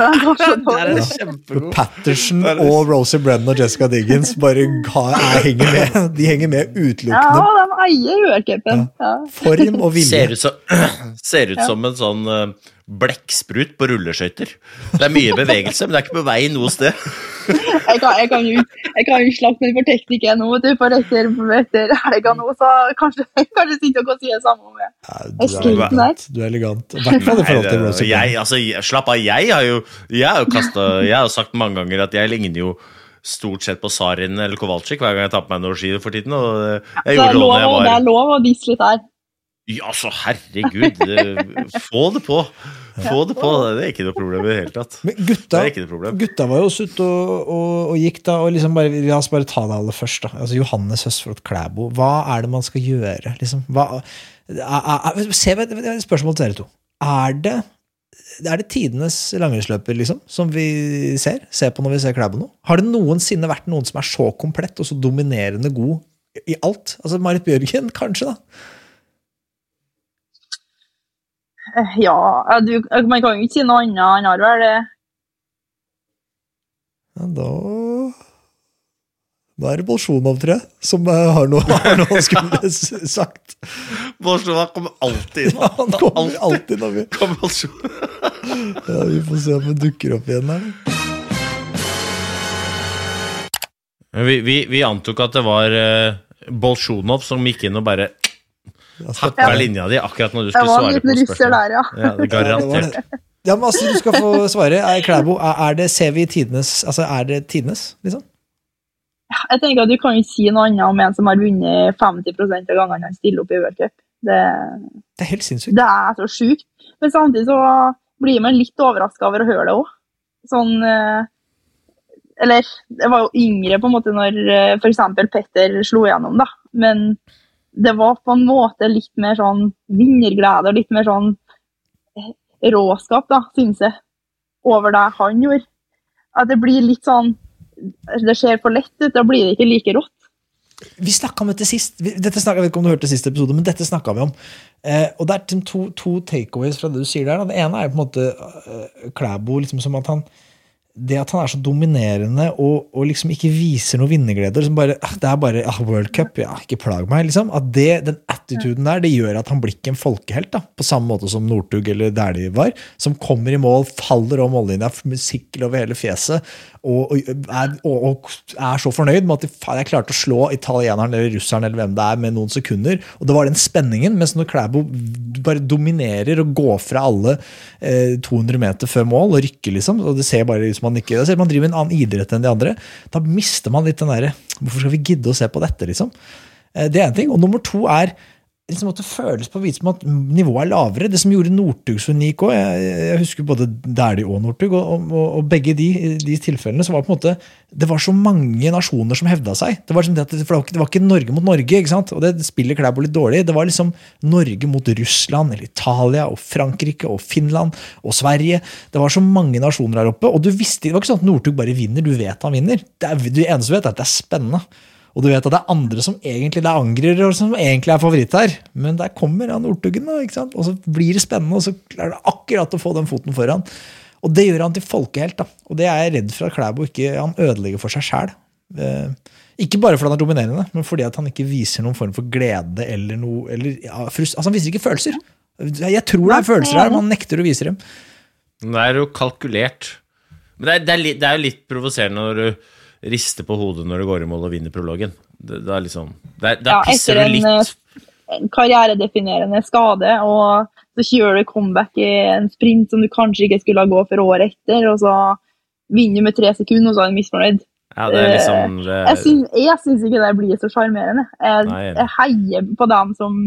(laughs) kjempegod. Patterson er og Rosie Brennan og Jessica Diggins bare er, henger med. De henger med Ja, utelukkende de eier UL-cupen. Ja. form og (laughs) Ser ut, som, (clears throat) ser ut som en sånn eh, blekksprut på rulleskøyter. Det er mye bevegelse, men det er ikke på vei noe sted. (laughs) Jeg kan, jeg kan jo jeg kan jo slappe meg for teknikken ennå, for etter, etter helga nå, så kanskje (laughs) kanskje sitter dere og sier det samme om. Ja, du, er elegant. du er elegant. I hvert fall i forhold til jeg, altså, slapp av, jeg har jo Jeg har jo kastet, Jeg har sagt mange ganger at jeg ligner jo stort sett på Sarin eller Kowalczyk hver gang jeg tar på meg noe ski for tiden. Og eh, jeg det gjorde er det lov, jeg å- det er lov å disse litt her. Ja, så herregud. eh, Få det på. Få det på. Det er ikke noe problem i det hele tatt. Men gutta, gutta var jo også ute og, og, og gikk da, og liksom bare, la oss bare ta det aller først. da. Altså Johannes Høsflot Klæbo, hva er det man skal gjøre? Liksom? Hva, er, er, se, spørsmål til dere to. Er det, er det tidenes langrennsløper liksom, som vi ser? Ser på når vi ser Klæbo nå? Har det noensinne vært noen som er så komplett og så dominerende god i alt? Altså Marit Bjørgen, kanskje, da? Eh, Ja, ja, du, man kan jo ikke si noe annet. Han har vel det. Ja, da Da er det Bolsjunov, tror jeg, som eh, har noe, (laughs) har noe han skulle (laughs) sagt. Bolsjunov kommer alltid inn. (laughs) Ja, han kommer alltid når vi Kommer Bolsjunov. ja, Vi får se om han dukker opp igjen her. Vi, vi, vi antok at det var uh, Bolsjunov som gikk inn og bare. Hakka linja di akkurat når du skulle svare på spørsmålet. der, ja. Ja, det er Ja, garantert. Ja, men altså, du skal få svare. Er Klæbo, er, er det, ser vi tidenes Altså, er det tidenes, liksom? Jeg tenker at Du kan ikke si noe annet om en som har vunnet 50% av gangene han stiller opp i World Cup. Det, Det er helt sinnssykt. det er så sjukt. Men samtidig så blir man litt overraska over å høre det òg. Sånn eh, Eller, jeg var jo yngre på en måte når eh, f.eks. Petter slo igjennom, da. Men det var på en måte litt mer sånn vinnerglede og litt mer sånn eh, råskap, da, synes jeg, over det han gjorde. At det blir litt sånn Det ser for lett ut, da blir det ikke like rått. Vi snakka om dette sist. Dette snakket, jeg vet ikke om du hørte siste episode, men dette snakka vi om. Eh, og det er liksom to, to takeaways fra det du sier der. Det ene er på en måte uh, Klæbo liksom som at han det at han er så dominerende og, og liksom ikke viser noe vinnerglede ah, Det er bare ah, World Cup, ja, ikke plag meg. liksom, at det, Den attituden der det gjør at han blir ikke en folkehelt. da, På samme måte som Northug eller Dæhlie var. Som kommer i mål, faller om mållinja, musikkel over hele fjeset. Og, og, er, og, er så fornøyd med at de, jeg klarte å slå italieneren eller russeren eller hvem det er med noen sekunder. Og det var den spenningen. Mens når Klæbo bare dominerer og går fra alle eh, 200 meter før mål og rykker, liksom, og det ser bare ut som man ikke det ser man driver en annen idrett enn de andre, da mister man litt den derre Hvorfor skal vi gidde å se på dette, liksom? Eh, Det er en ting. Og nummer to er liksom at det føles på vis som at nivået er lavere. Det som gjorde Northug så unik òg. Jeg, jeg husker både Dæhlie og Northug, og, og, og begge de, de tilfellene så var det på en måte Det var så mange nasjoner som hevda seg. Det var, liksom det, det, var ikke, det var ikke Norge mot Norge, ikke sant? og det spiller Klæbo litt dårlig. Det var liksom Norge mot Russland, eller Italia, og Frankrike, og Finland og Sverige. Det var så mange nasjoner her oppe, og du visste, det var ikke sånn at Northug bare vinner. Du vet han vinner. Det, er, det eneste du vet, er at det er spennende. Og du vet at det er andre som egentlig det er angrere og som egentlig er favoritt her. Men der kommer han Northugen, da, og så blir det spennende, og så klarer det akkurat å få den foten foran. Og det gjør han til folkehelt. da. Og det er jeg redd for at Klæbo ikke han ødelegger for seg sjæl. Eh, ikke bare fordi han er dominerende, men fordi at han ikke viser noen form for glede eller noe eller, ja, frust, altså Han viser ikke følelser. Jeg tror det er følelser her, han nekter å vise dem. Det er jo kalkulert. Men det er, det er, det er jo litt provoserende når du rister på hodet når du går i mål og vinner prologen. Det, det er liksom Der, der Ja, pisser du litt. eh, en karrieredefinerende skade, og så kjører du comeback i en sprint som du kanskje ikke skulle ha gå for året etter, og så vinner du med tre sekunder, og så er du misfornøyd. Ja, det er liksom det, Jeg syns, jeg syns ikke det blir så sjarmerende. Jeg, jeg heier på dem som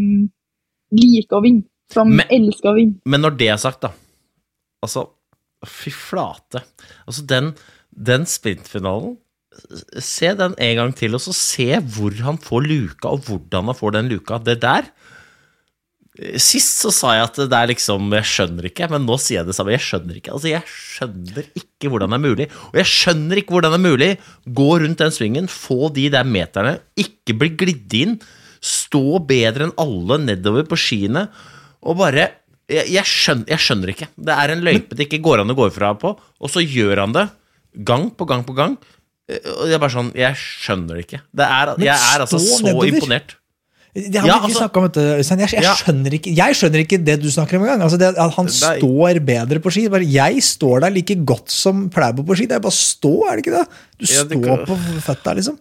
liker å vinne, som Men- elsker å vinne. Men når det er sagt, da Altså, fy flate. Altså, den, den sprintfinalen Se den en gang til, og så se hvor han får luka, og hvordan han får den luka. Det der Sist så sa jeg at det er liksom Jeg skjønner ikke, men nå sier jeg det samme. Jeg skjønner ikke. Altså, jeg skjønner ikke hvordan det er mulig. Og jeg skjønner ikke hvordan det er mulig. Gå rundt den svingen, få de der meterne, ikke bli glidd inn, stå bedre enn alle nedover på skiene, og bare jeg, jeg, skjønner, jeg skjønner ikke. Det er en løype det ikke går an å gå ifra på, og så gjør han det gang på gang på gang. Eh, Og det er bare sånn Jeg skjønner det ikke. Det er, jeg er altså så nedover. imponert. Det har Ja, vi ikke altså- om, du, Øystein. Jeg, jeg, Ja. skjønner ikke, jeg skjønner ikke det du snakker om engang. Altså det, at han er- står bedre på ski. Bare jeg står der like godt som Plæbo på ski. Det er bare stå, er det ikke det? Du Ja, det står kan- på føtta, liksom.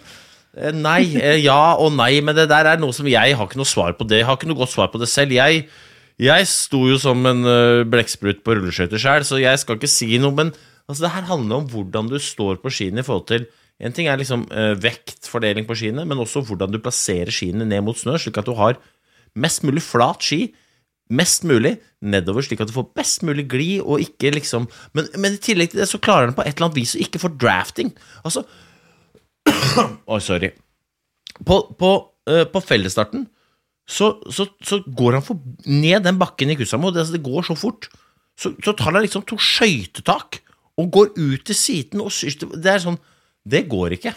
Eh, Nei, eh, ja og nei, men det der er noe som jeg har ikke noe svar på det. Jeg har ikke noe godt svar på det selv. Jeg, jeg sto jo som en blekksprut på rulleskøyter sjøl, så jeg skal ikke si noe. Men altså, det her handler om hvordan du står på skiene i forhold til En ting er liksom eh, vektfordeling på skiene, men også hvordan du plasserer skiene ned mot snø, slik at du har mest mulig flat ski. Mest mulig nedover, slik at du får best mulig glid, og ikke liksom men, men i tillegg til det så klarer han på et eller annet vis å ikke få drafting. Altså (clears throat) Oi, sorry. På, på, uh, på fellesstarten så, så, så går han for, ned den bakken i Kussamo. Det, altså, det går så fort. Så, så tar han liksom to skøytetak og går ut til siden og syr- Det er sånn Det går ikke.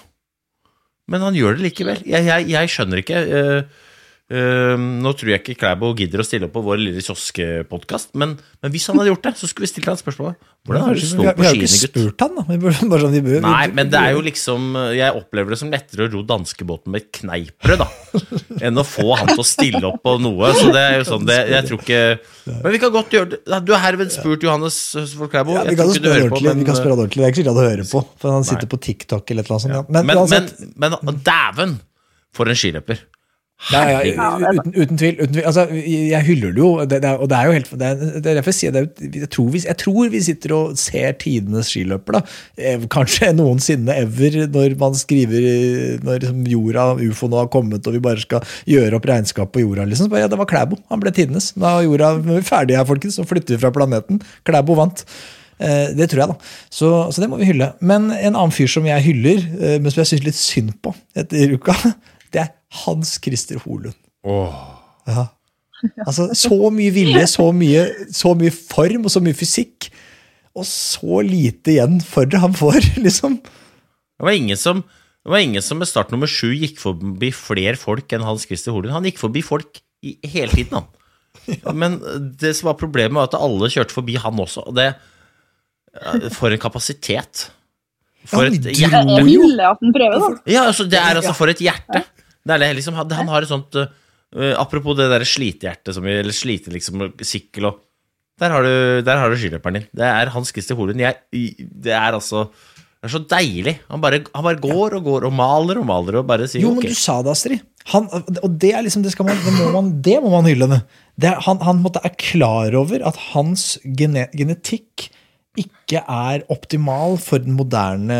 Men han gjør det likevel. Jeg, jeg, jeg skjønner ikke. eh, nå tror jeg ikke Klæbo gidder å stille opp på vår lille kioskpodkast, men, men hvis han hadde gjort det, så skulle vi stilt han spørsmålet. Hvordan har du vi, på har- gutt? vi har jo skiene, ikke spurt han, da. Burde, sånn, vi burde, Nei, men det er jo liksom Jeg opplever det som lettere å ro danskebåten med et kneippbrød, da, (laughs) enn å få han til å stille opp på noe. Så det er jo sånn det, Jeg tror ikke Men vi kan godt gjøre det. Du har herved spurt Johannes Høsvold Klæbo. ja, vi kan spørre på, ordentlig. vi kan spørre han ordentlig. Det er ikke sikkert han hører på, for han sitter på TikTok eller et eller annet sånt. Ja. Men, men, men, men dæven, for en skiløper. Ja, ja, uten, uten tvil. Uten tvil. Altså, jeg hyller det jo, det, det og det er jo helt Det er, det er derfor jeg sier det. Jeg tror, vi, jeg tror vi sitter og ser tidenes skiløper. da. Eh, Kanskje noensinne ever, når man skriver Når liksom jorda, ufo nå har kommet, og vi bare skal gjøre opp regnskap på jorda. liksom. Bare, ja, Det var Klæbo. Han ble tidenes. Da jorda ferdig er vi her, folkens. Så flytter vi fra planeten. Klæbo vant. Eh, Det tror jeg, da. Så, så det må vi hylle. Men en annen fyr som jeg hyller, eh, men som jeg syns litt synd på etter uka, det er Hans Christer Holund. Ja. Altså, så mye vilje, så mye, så mye form og så mye fysikk, og så lite igjen for det han får, (laughs) liksom. Det var ingen som det var ingen som med start nummer sju gikk forbi flere folk enn Hans Christer Holund. Han gikk forbi folk i, hele tiden, han. Men det som var problemet, var at alle kjørte forbi han også. Og det For en kapasitet. For Ja, et hjerte. Ja, altså, det er altså for et hjerte. Det er liksom, han har et sånt uh, Apropos det derre slitehjertet som Eller slite liksom sykkel og Der har du, der har du skiløperen din. Det er Hans Christer Holund. Det er altså Det er så deilig. Han bare, han bare går og går og maler og maler og bare sier Jo, ok. men du sa det, Astrid. Han, og det er liksom, det, man, det, må man, det må man hylle. er, han, han måtte er klar over at hans gene, genetikk ikke er optimal for den moderne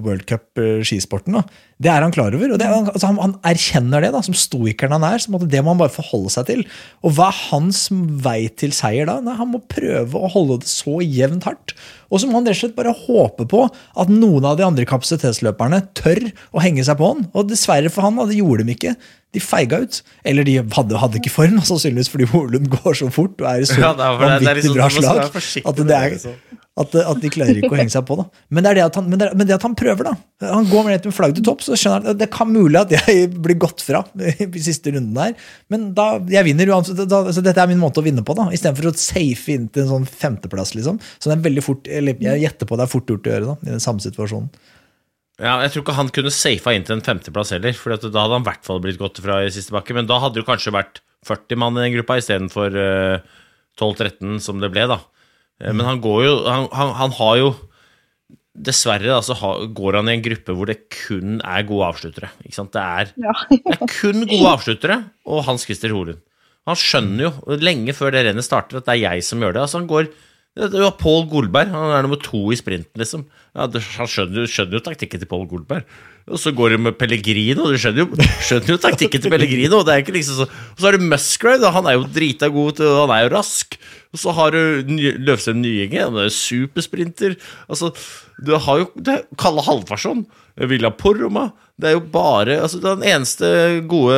World Cup-skisporten. Det er han klar over, og det, altså, han, han erkjenner det, da, som stoikeren han er. så Det må han bare forholde seg til. Og hva er hans vei til seier da? Nei, Han må prøve å holde det så jevnt hardt. Og så må han rett og slett bare håpe på at noen av de andre kapasitetsløperne tør å henge seg på han. Og dessverre for han, da, det gjorde de ikke. De feiga ut. Eller de hadde, hadde ikke form, sannsynligvis fordi Holund går så fort og er i så Ja, det er- det er vanvittig liksom- bra slag. At, det det, er, liksom. at, at de klarer ikke å henge seg på. da. Men det er det at han, men det, er- men det at han prøver, da. Han går med flagg til topp, så skjønner han det kan mulig at jeg blir gått fra i siste runden her. Men da, jeg vinner uansett. Da, så dette er min måte å vinne på, da. Istedenfor å safe inn til en sånn femteplass, liksom. Så det er veldig fort, eller jeg gjetter på det er fort gjort å gjøre da, i den samme situasjonen. Ja, jeg tror ikke han kunne safa inn til en femteplass heller, for da hadde han i hvert fall blitt gått fra i siste bakke. Men da hadde det kanskje vært 40 mann i den gruppa istedenfor uh, 12-13 som det ble, da. Eh, Men han går jo Han, han, han har jo Dessverre da, så går han i en gruppe hvor det kun er gode avsluttere. Ikke sant? Det er, Ja. det er kun gode avsluttere og Hans Christer Holund. Han skjønner jo, lenge før det rennet starter, at det er jeg som gjør det. Altså Han går det var Pål Golberg. Han er nummer to i sprinten, liksom. Ja, det, han skjønner, skjønner jo taktikken til Pål Golberg. Og så går det med Pellegrino. Du skjønner jo, skjønner jo taktikken til Pellegrino. Det er ikke liksom så Og så er det Musgrave. Han er jo drita god, til, han er jo rask. Og så har du Løvstrøm Nyenge. Han er jo supersprinter. Altså, du har jo det Kalle Halvarsson. Villa Porroma. Det er jo bare altså, Den eneste gode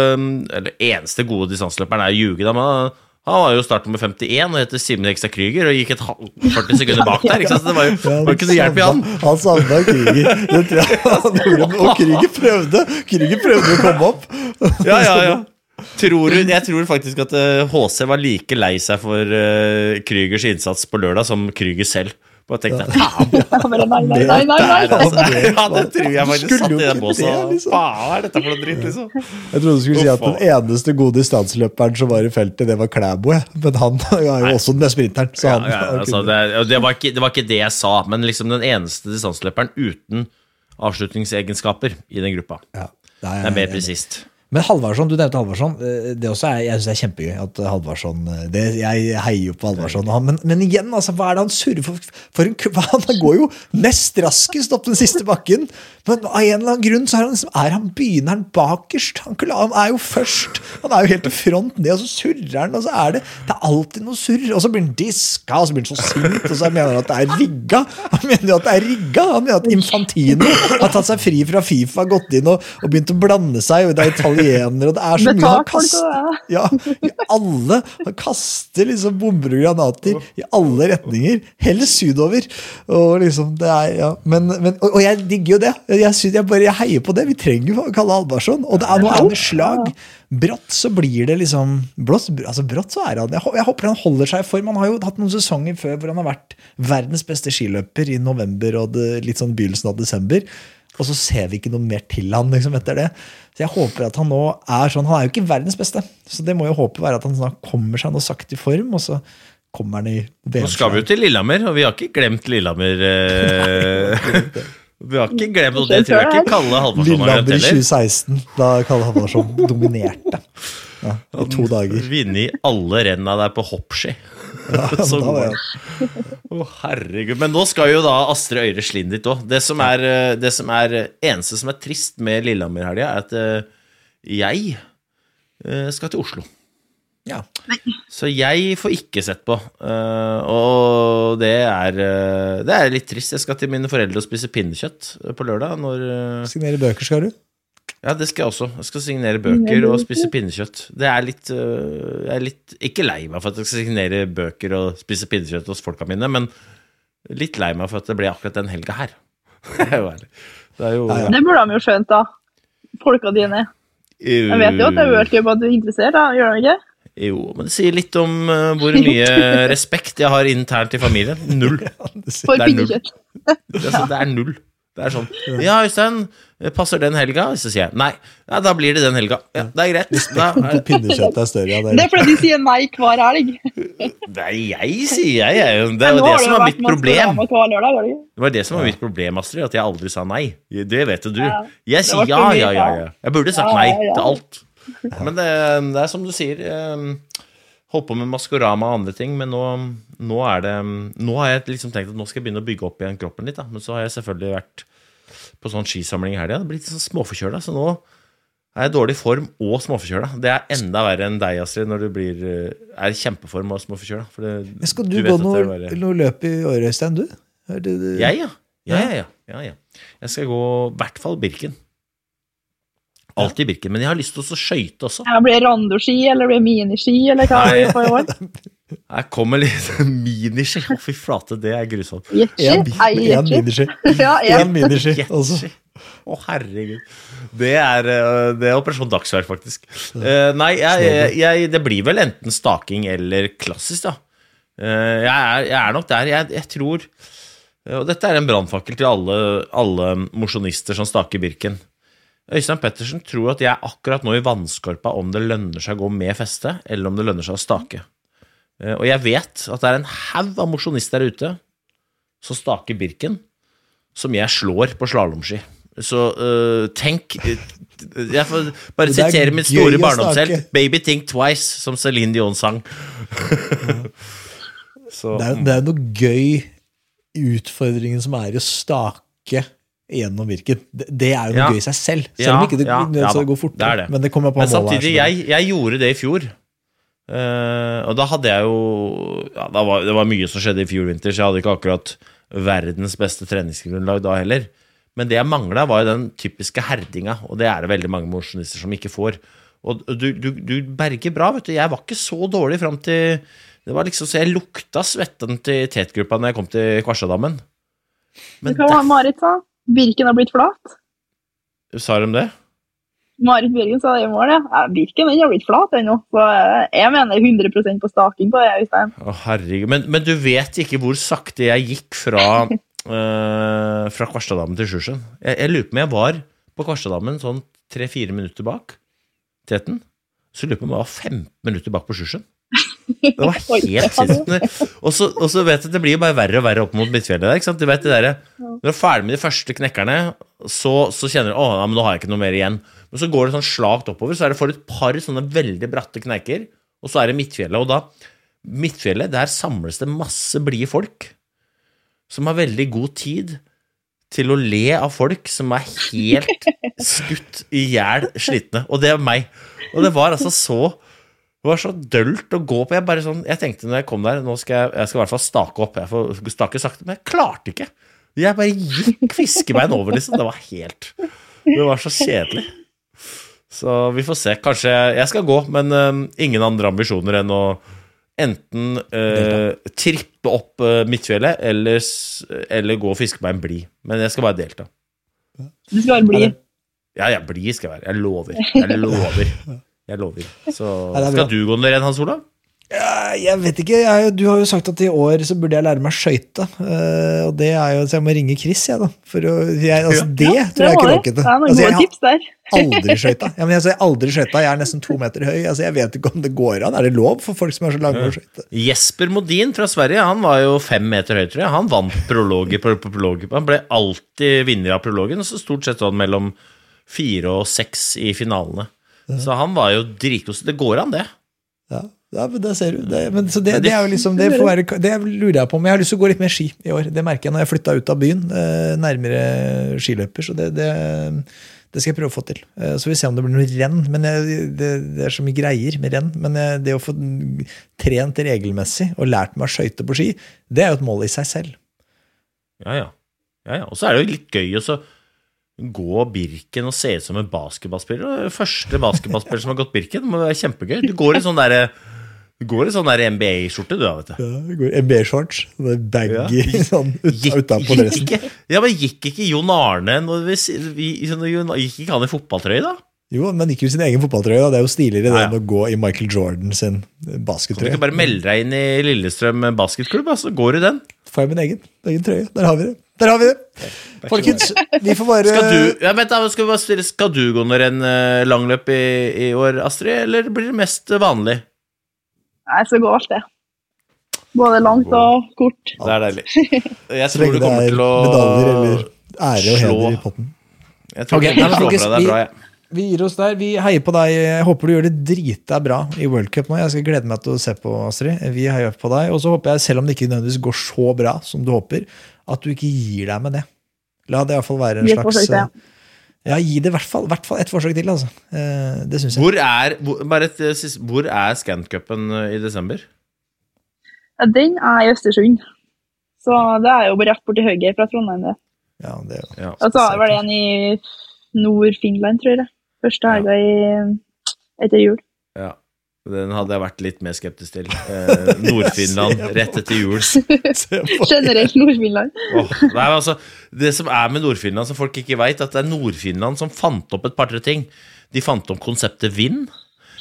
Eller eneste gode distanseløperen er Ljuge, han- var jo startnummer 51 og heter Simen Hekstad Krüger og gikk et 40 sekunder bak der. Ikke sant? Så det var jo Ja, var ikke noe hjelp i han. Han savna Krüger. Det tror jeg han (laughs) gjorde. Og Krüger prøvde Krüger prøvde å komme opp. Ja, ja, ja. Tror jeg tror faktisk at eh, HC var like lei seg for uh, Krügers innsats på lørdag som Krüger selv. Bare tenkte faen, Jeg nei, nei, nei, nei, nei. altså. (laughs) Ja, det tror jeg faktisk satt i den båsen. liksom. Faen, hva er dette for noe dritt, liksom? Jeg trodde du skulle si at den eneste gode distanseløperen som var i feltet, det var Klæbo. jeg. Men han (laughs) er jo også den beste sprinteren. Så han, ja, (laughs) ja, altså, det, det, var ikke, det var ikke det jeg sa, men liksom den eneste distanseløperen uten avslutningsegenskaper i den gruppa. ja, det Det er mer presist. Men Halvarsson, du nevnte Halvarsson. eh, Det også er, jeg synes det er kjempegøy at Halvarsson eh, det, Jeg heier jo på Halvarsson. Men, men igjen, altså, hva er det han surrer for? for en, (laughs) han går jo nest raskest opp den siste bakken. Men av en eller annen grunn så er han, liksom- er han begynner bakerst. Han, er jo først. Han er jo helt til front ned, og så surrer han. Og så er det det er alltid noe surr. Og så blir han diska, og så blir han så sint, og så mener han at det er rigga. Han mener jo at det er rigga. Han mener at Infantino har tatt seg fri fra Fifa, gått inn og, og begynt å blande seg. og det er italienere, og det er så mye han kaster. Ja, i alle. Han kaster liksom bomber og granater i alle retninger. Helst sydover. Og liksom, det er, ja. men, men, og, og jeg digger jo det. Jeg, synes, jeg, bare, jeg heier på det. Vi trenger jo Kalle Albarsson. Og det er, noe annet slag. Brått så blir det liksom blått, altså brått så er han jeg, jeg håper han holder seg i form. Han har jo hatt noen sesonger før hvor han har vært verdens beste skiløper i november og det, litt sånn begynnelsen av desember. Og så ser vi ikke noe mer til han liksom, etter det. Så jeg håper at han nå er sånn Han er jo ikke verdens beste, så det må jo håpe være at han snart kommer seg noe sakte i form, og så kommer han i Nå skal vi jo til Lillehammer, og vi har ikke glemt Lillehammer. Eh, (laughs) vi har ikke glemt, og det tror jeg ikke Kalle Halvorsson har Lillehammer i 2016, da Kalle Halvorsson dominerte. Ja, I to dager. Vunnet alle renna der på hoppski. (laughs) Så da god var er. Å, herregud. Men nå skal jo da Astrid Øyre Slind dit òg. Det som er eh, det som er eh, eneste som er trist med Lillehammer-helga, er at eh, jeg eh, skal til Oslo. Ja. Så jeg får ikke sett på. eh, og det er, eh, det er litt trist. Jeg skal til mine foreldre og spise pinnekjøtt eh, på lørdag. Når, eh, Signere bøker skal du? Ja, det skal jeg også. Jeg skal signere bøker og spise pinnekjøtt. Det er litt øh, Jeg er litt ikke lei meg for at jeg skal signere bøker og spise pinnekjøtt hos folka mine, men litt lei meg for at det ble akkurat den helga her. (laughs) Det er jo ærlig. Det jo Ja, ja. Det burde de jo skjønt, da. Folka dine. Jeg vet jo at det er World Cup at du er interessert, da. Gjør de ikke? Jo, men det sier litt om øh, hvor mye (laughs) respekt jeg har internt i familien. Null. (laughs) For Det er null. pinnekjøtt. Det er, det er null. Det er sånn Ja, Øystein, passer den helga? Så sier jeg nei. Ja, da blir det den helga. Ja, det er greit. Da (laughs) er, Pinnekjøttet er større. Ja, det Det er er fordi de sier nei hver helg. (laughs) Nei, jeg sier jeg. jeg er Det er jo det som var mitt problem. Det var det som var mitt problem, Astrid, at jeg aldri sa nei. Det vet jo du. Jeg sier ja, ja, ja, ja. Jeg burde sagt nei til alt. Men det, det er som du sier. eh, Holdt på med Maskorama og andre ting, men nå, nå det Nå har jeg liksom tenkt at nå skal jeg begynne å bygge opp igjen kroppen litt, da. Men så har jeg selvfølgelig vært på sånn skisamling i helga. Det blir litt sånn småforkjøla, så nå er jeg i dårlig form og småforkjøla. Det er enda verre enn deg, Astrid, når du blir, eh, er i kjempeform og småforkjøla. Men Skal du, du gå noe, bare... noe løp i Årøystein, Du? Er det, det- Jeg, ja. Ja, ja, ja. ja, ja. Jeg skal gå i hvert fall Birken. Alltid Birken. Men jeg har lyst til å skøyte også. Ja, Blir det randoski, eller blir det miniski, eller hva Nei. blir det for i år? (laughs) Her kommer litt (laughs) miniski. Å, fy flate, det er grusomt. Jetski? Jetski? miniski. Ja, En miniski (laughs) også. Å, herregud. Det er, eh, det er Operasjon Dagsverk, faktisk. Uh, nei, jeg, jeg, jeg, det blir vel enten staking eller klassisk, da. Uh, jeg, er, jeg er nok der. Jeg, jeg tror Og dette er en brannfakkel til alle, alle mosjonister som staker Birken. Øystein Pettersen tror at jeg er akkurat nå i vannskorpa om det lønner seg å gå med feste, eller om det lønner seg å stake. Eh, Og jeg vet at det er en haug av mosjonister der ute som staker Birken, som jeg slår på slalåmski. Så eh, tenk eh, Jeg får bare er sitere mitt store barndomshelt, 'Baby Think Twice', som Celine Dion sang. (laughs) Så Det er, det er noe gøy i utfordringen som er å stake gjennom Virken. Det, det er jo noe Ja. gøy i seg selv. Selv om ikke det, ja, det, det går fortere. er det. Men det kommer på Men samtidig, her, jeg, jeg gjorde det i fjor. Uh, og da hadde jeg jo ja, da var, Det var mye som skjedde i fjor vinter, så jeg hadde ikke akkurat verdens beste treningsgrunnlag da heller. Men det jeg mangla, var jo den typiske herdinga, og det er det veldig mange mosjonister som ikke får. Og du, du, du berger bra, vet du. Jeg var ikke så dårlig fram til Det var liksom så jeg lukta svetten til tetgruppa når jeg kom til Kvarsadammen. Men Hva var Marit sa? Birken har blitt flat? sa de det? Marit Bjørgen sa det i mål, ja. Ja, Birken den har blitt flat ennå. Så eh, jeg mener 100% på staking på det, Øystein. Å, herregud. Men, men du vet ikke hvor sakte jeg gikk fra, uh, (laughs) fra Kvarstadammen til Sjusjøen. Jeg, jeg lurer på om jeg var på Kvarstadammen sånn tre-fire minutter bak teten. Så lurer jeg på om jeg var fem minutter bak på Sjusjøen. Det var helt sinnssykt. Og så vet du at det blir jo bare verre og verre opp mot Midtfjellet der. ikke sant? Du vet det der, Når du er ferdig med de første knekkerne, så, så kjenner du å, ja, men nå har jeg ikke noe mer igjen. Men så går det sånn slakt oppover, så er det for et par sånne veldig bratte kneiker, og så er det Midtfjellet. Og da Midtfjellet, der samles det masse blide folk som har veldig god tid til å le av folk som er helt (laughs) skutt i hjel slitne. Og det er meg. Og det var altså så det var så dølt å gå på. Jeg bare sånn, jeg tenkte når jeg kom der Nå skal jeg, jeg skal i hvert fall stake opp. Jeg får stake sakte, men jeg klarte ikke. Jeg bare gikk fiskebein over, liksom. Det var helt Det var så kjedelig. Så vi får se. Kanskje jeg, skal gå, men uh, ingen andre ambisjoner enn å enten uh, trippe opp uh, Midtfjellet eller, eller gå fiskebein blid. Men jeg skal bare delta. Du skal være blid. Ja, jeg blir skal jeg være. Jeg lover. Jeg lover. (laughs) Jeg lover. Så Ja, skal du gå ned igjen, Hans Olav? Ja, jeg vet ikke. Jeg, du har jo sagt at i år så burde jeg lære meg skøyte. Uh, og det er jo Så jeg må ringe Chris, jeg, da. For å, jeg, altså, det tror jeg ikke råkete. Det er noen Altså, jeg har tips der. (laughs) aldri skøyta. Ja, men altså, jeg aldri skøyta. Jeg er nesten to meter høy. Altså, jeg vet ikke om det går an. Er det lov for folk som er så lange å skøyte? Jesper Modin fra Sverige han var jo fem meter høy, tror jeg. Han vant prologer på, prologen. Han ble alltid vinner av prologen, og så stort sett sånn mellom fire og seks i finalene. Så han var jo dritgod. Det går an, det. Ja, ja men det ser du. Det, men, så det, Men det- det er jo liksom, det, får være, det lurer jeg på om. Jeg har lyst til å gå litt mer ski i år. Det merker jeg når jeg flytta ut av byen, eh, nærmere skiløper. Så det, det, det skal jeg prøve å få til. Eh, så vi ser om det blir noe renn. Men jeg, det, det er så mye greier med renn. Men det å få trent regelmessig og lært meg å skøyte på ski, det er jo et mål i seg selv. Ja, ja. ja, ja. Og så er det jo litt gøy å så gå Birken og se ut som en basketballspiller. Første basketballspiller som har gått Birken. Det må være kjempegøy. Du går i sånn derre du går i sånn der NBA-skjorte, du da, vet du. Ja, MB-shorts. Baggy Ja. (laughs) sånn ut, Gikk, utenpå gikk, dressen. ja, men gikk ikke Jon Arne når vi, vi, sånn, Jon- Gikk ikke han i fotballtrøye, da? Jo, men ikke i sin egen fotballtrøye. da. Det er jo stiligere det enn å gå i Michael Jordan sin Kan du ikke bare melde deg inn i Lillestrøm basketklubb, så så går du den? Får jeg min egen, egen trøye. Der har vi det. Der har vi det. Folkens, vi får bare Skal du, ja, vent da, skal, vi bare stille, skal du gå når en uh, langløp i, i år, Astrid, eller blir det mest vanlig? Jeg skal gå alt, det. Både langt og kort. Det er deilig. Jeg tror du kommer er til å medaljer eller ære og slå. heder i potten. Jeg tror okay. nei, å slå fra deg bra, jeg. Vi gir oss der. Vi heier på deg. Jeg håper du gjør det drita bra i World Cup nå. Jeg skal glede meg til å se på, Astrid. Vi heier på deg. Og så håper jeg, selv om det ikke nødvendigvis går så bra som du håper, at du ikke gir deg med det. La det iallfall være en slags forsøk ja. Ja, gi det i hvert fall, i hvert fall et forsøk til, altså. Eh, Det syns jeg. Hvor er, hvor, bare et, eh, hvor er Scant-cupen eh, i desember? Ja, Den er i Østersund. Så det er jo bare rett borti høyre fra Trondheim. det. Ja, det er jo Ja. Og så er det vel en i Nord-Finland, tror jeg. Første helga ja. etter jul. ja. Den hadde jeg vært litt mer skeptisk til. Eh, Nord-Finland (laughs) rett etter jul. (laughs) Generelt Nord-Finland. oh, altså, det som er med Nord-Finland, som folk ikke veit, at det er Nord-Finland som fant opp et par-tre ting. De fant opp konseptet vind.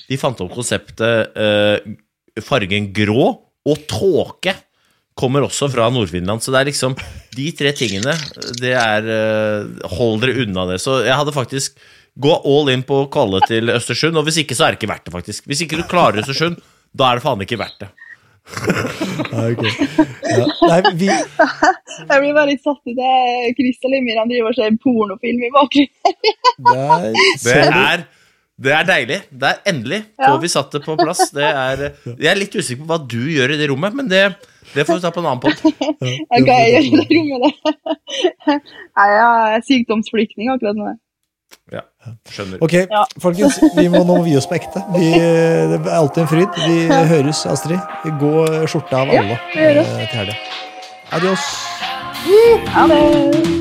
De fant opp konseptet eh, fargen grå. Og tåke kommer også fra Nord-Finland. Så det er liksom de tre tingene. Det er eh, Hold dere unna det. Så jeg hadde faktisk Gå all in på å kalle til Østersund, og hvis ikke, så er det ikke verdt det, faktisk. Hvis ikke du klarer Østersund, da er det faen ikke verdt det. (laughs) okay. Ja. Nei, vi, Jeg blir bare litt satt ut. Det er Chris og Limir de driver og ser pornofilm i bakgrunnen. (laughs) Det er, det er deilig. Det er endelig Ja. får vi satt det på plass. Det er, jeg er litt usikker på hva du gjør i det rommet, men det, det får vi ta på en annen pod. Hva (laughs) jeg gjør i det rommet? Nei, jeg er sykdomsflyktning akkurat nå. Ja, skjønner. Ok, Ja. folkens, vi må nå gi oss på ekte. Vi, det er alltid en fryd. Vi høres, Astrid. Gå skjorta av Ja, alle det. eh, til helga. Adios. Ha det!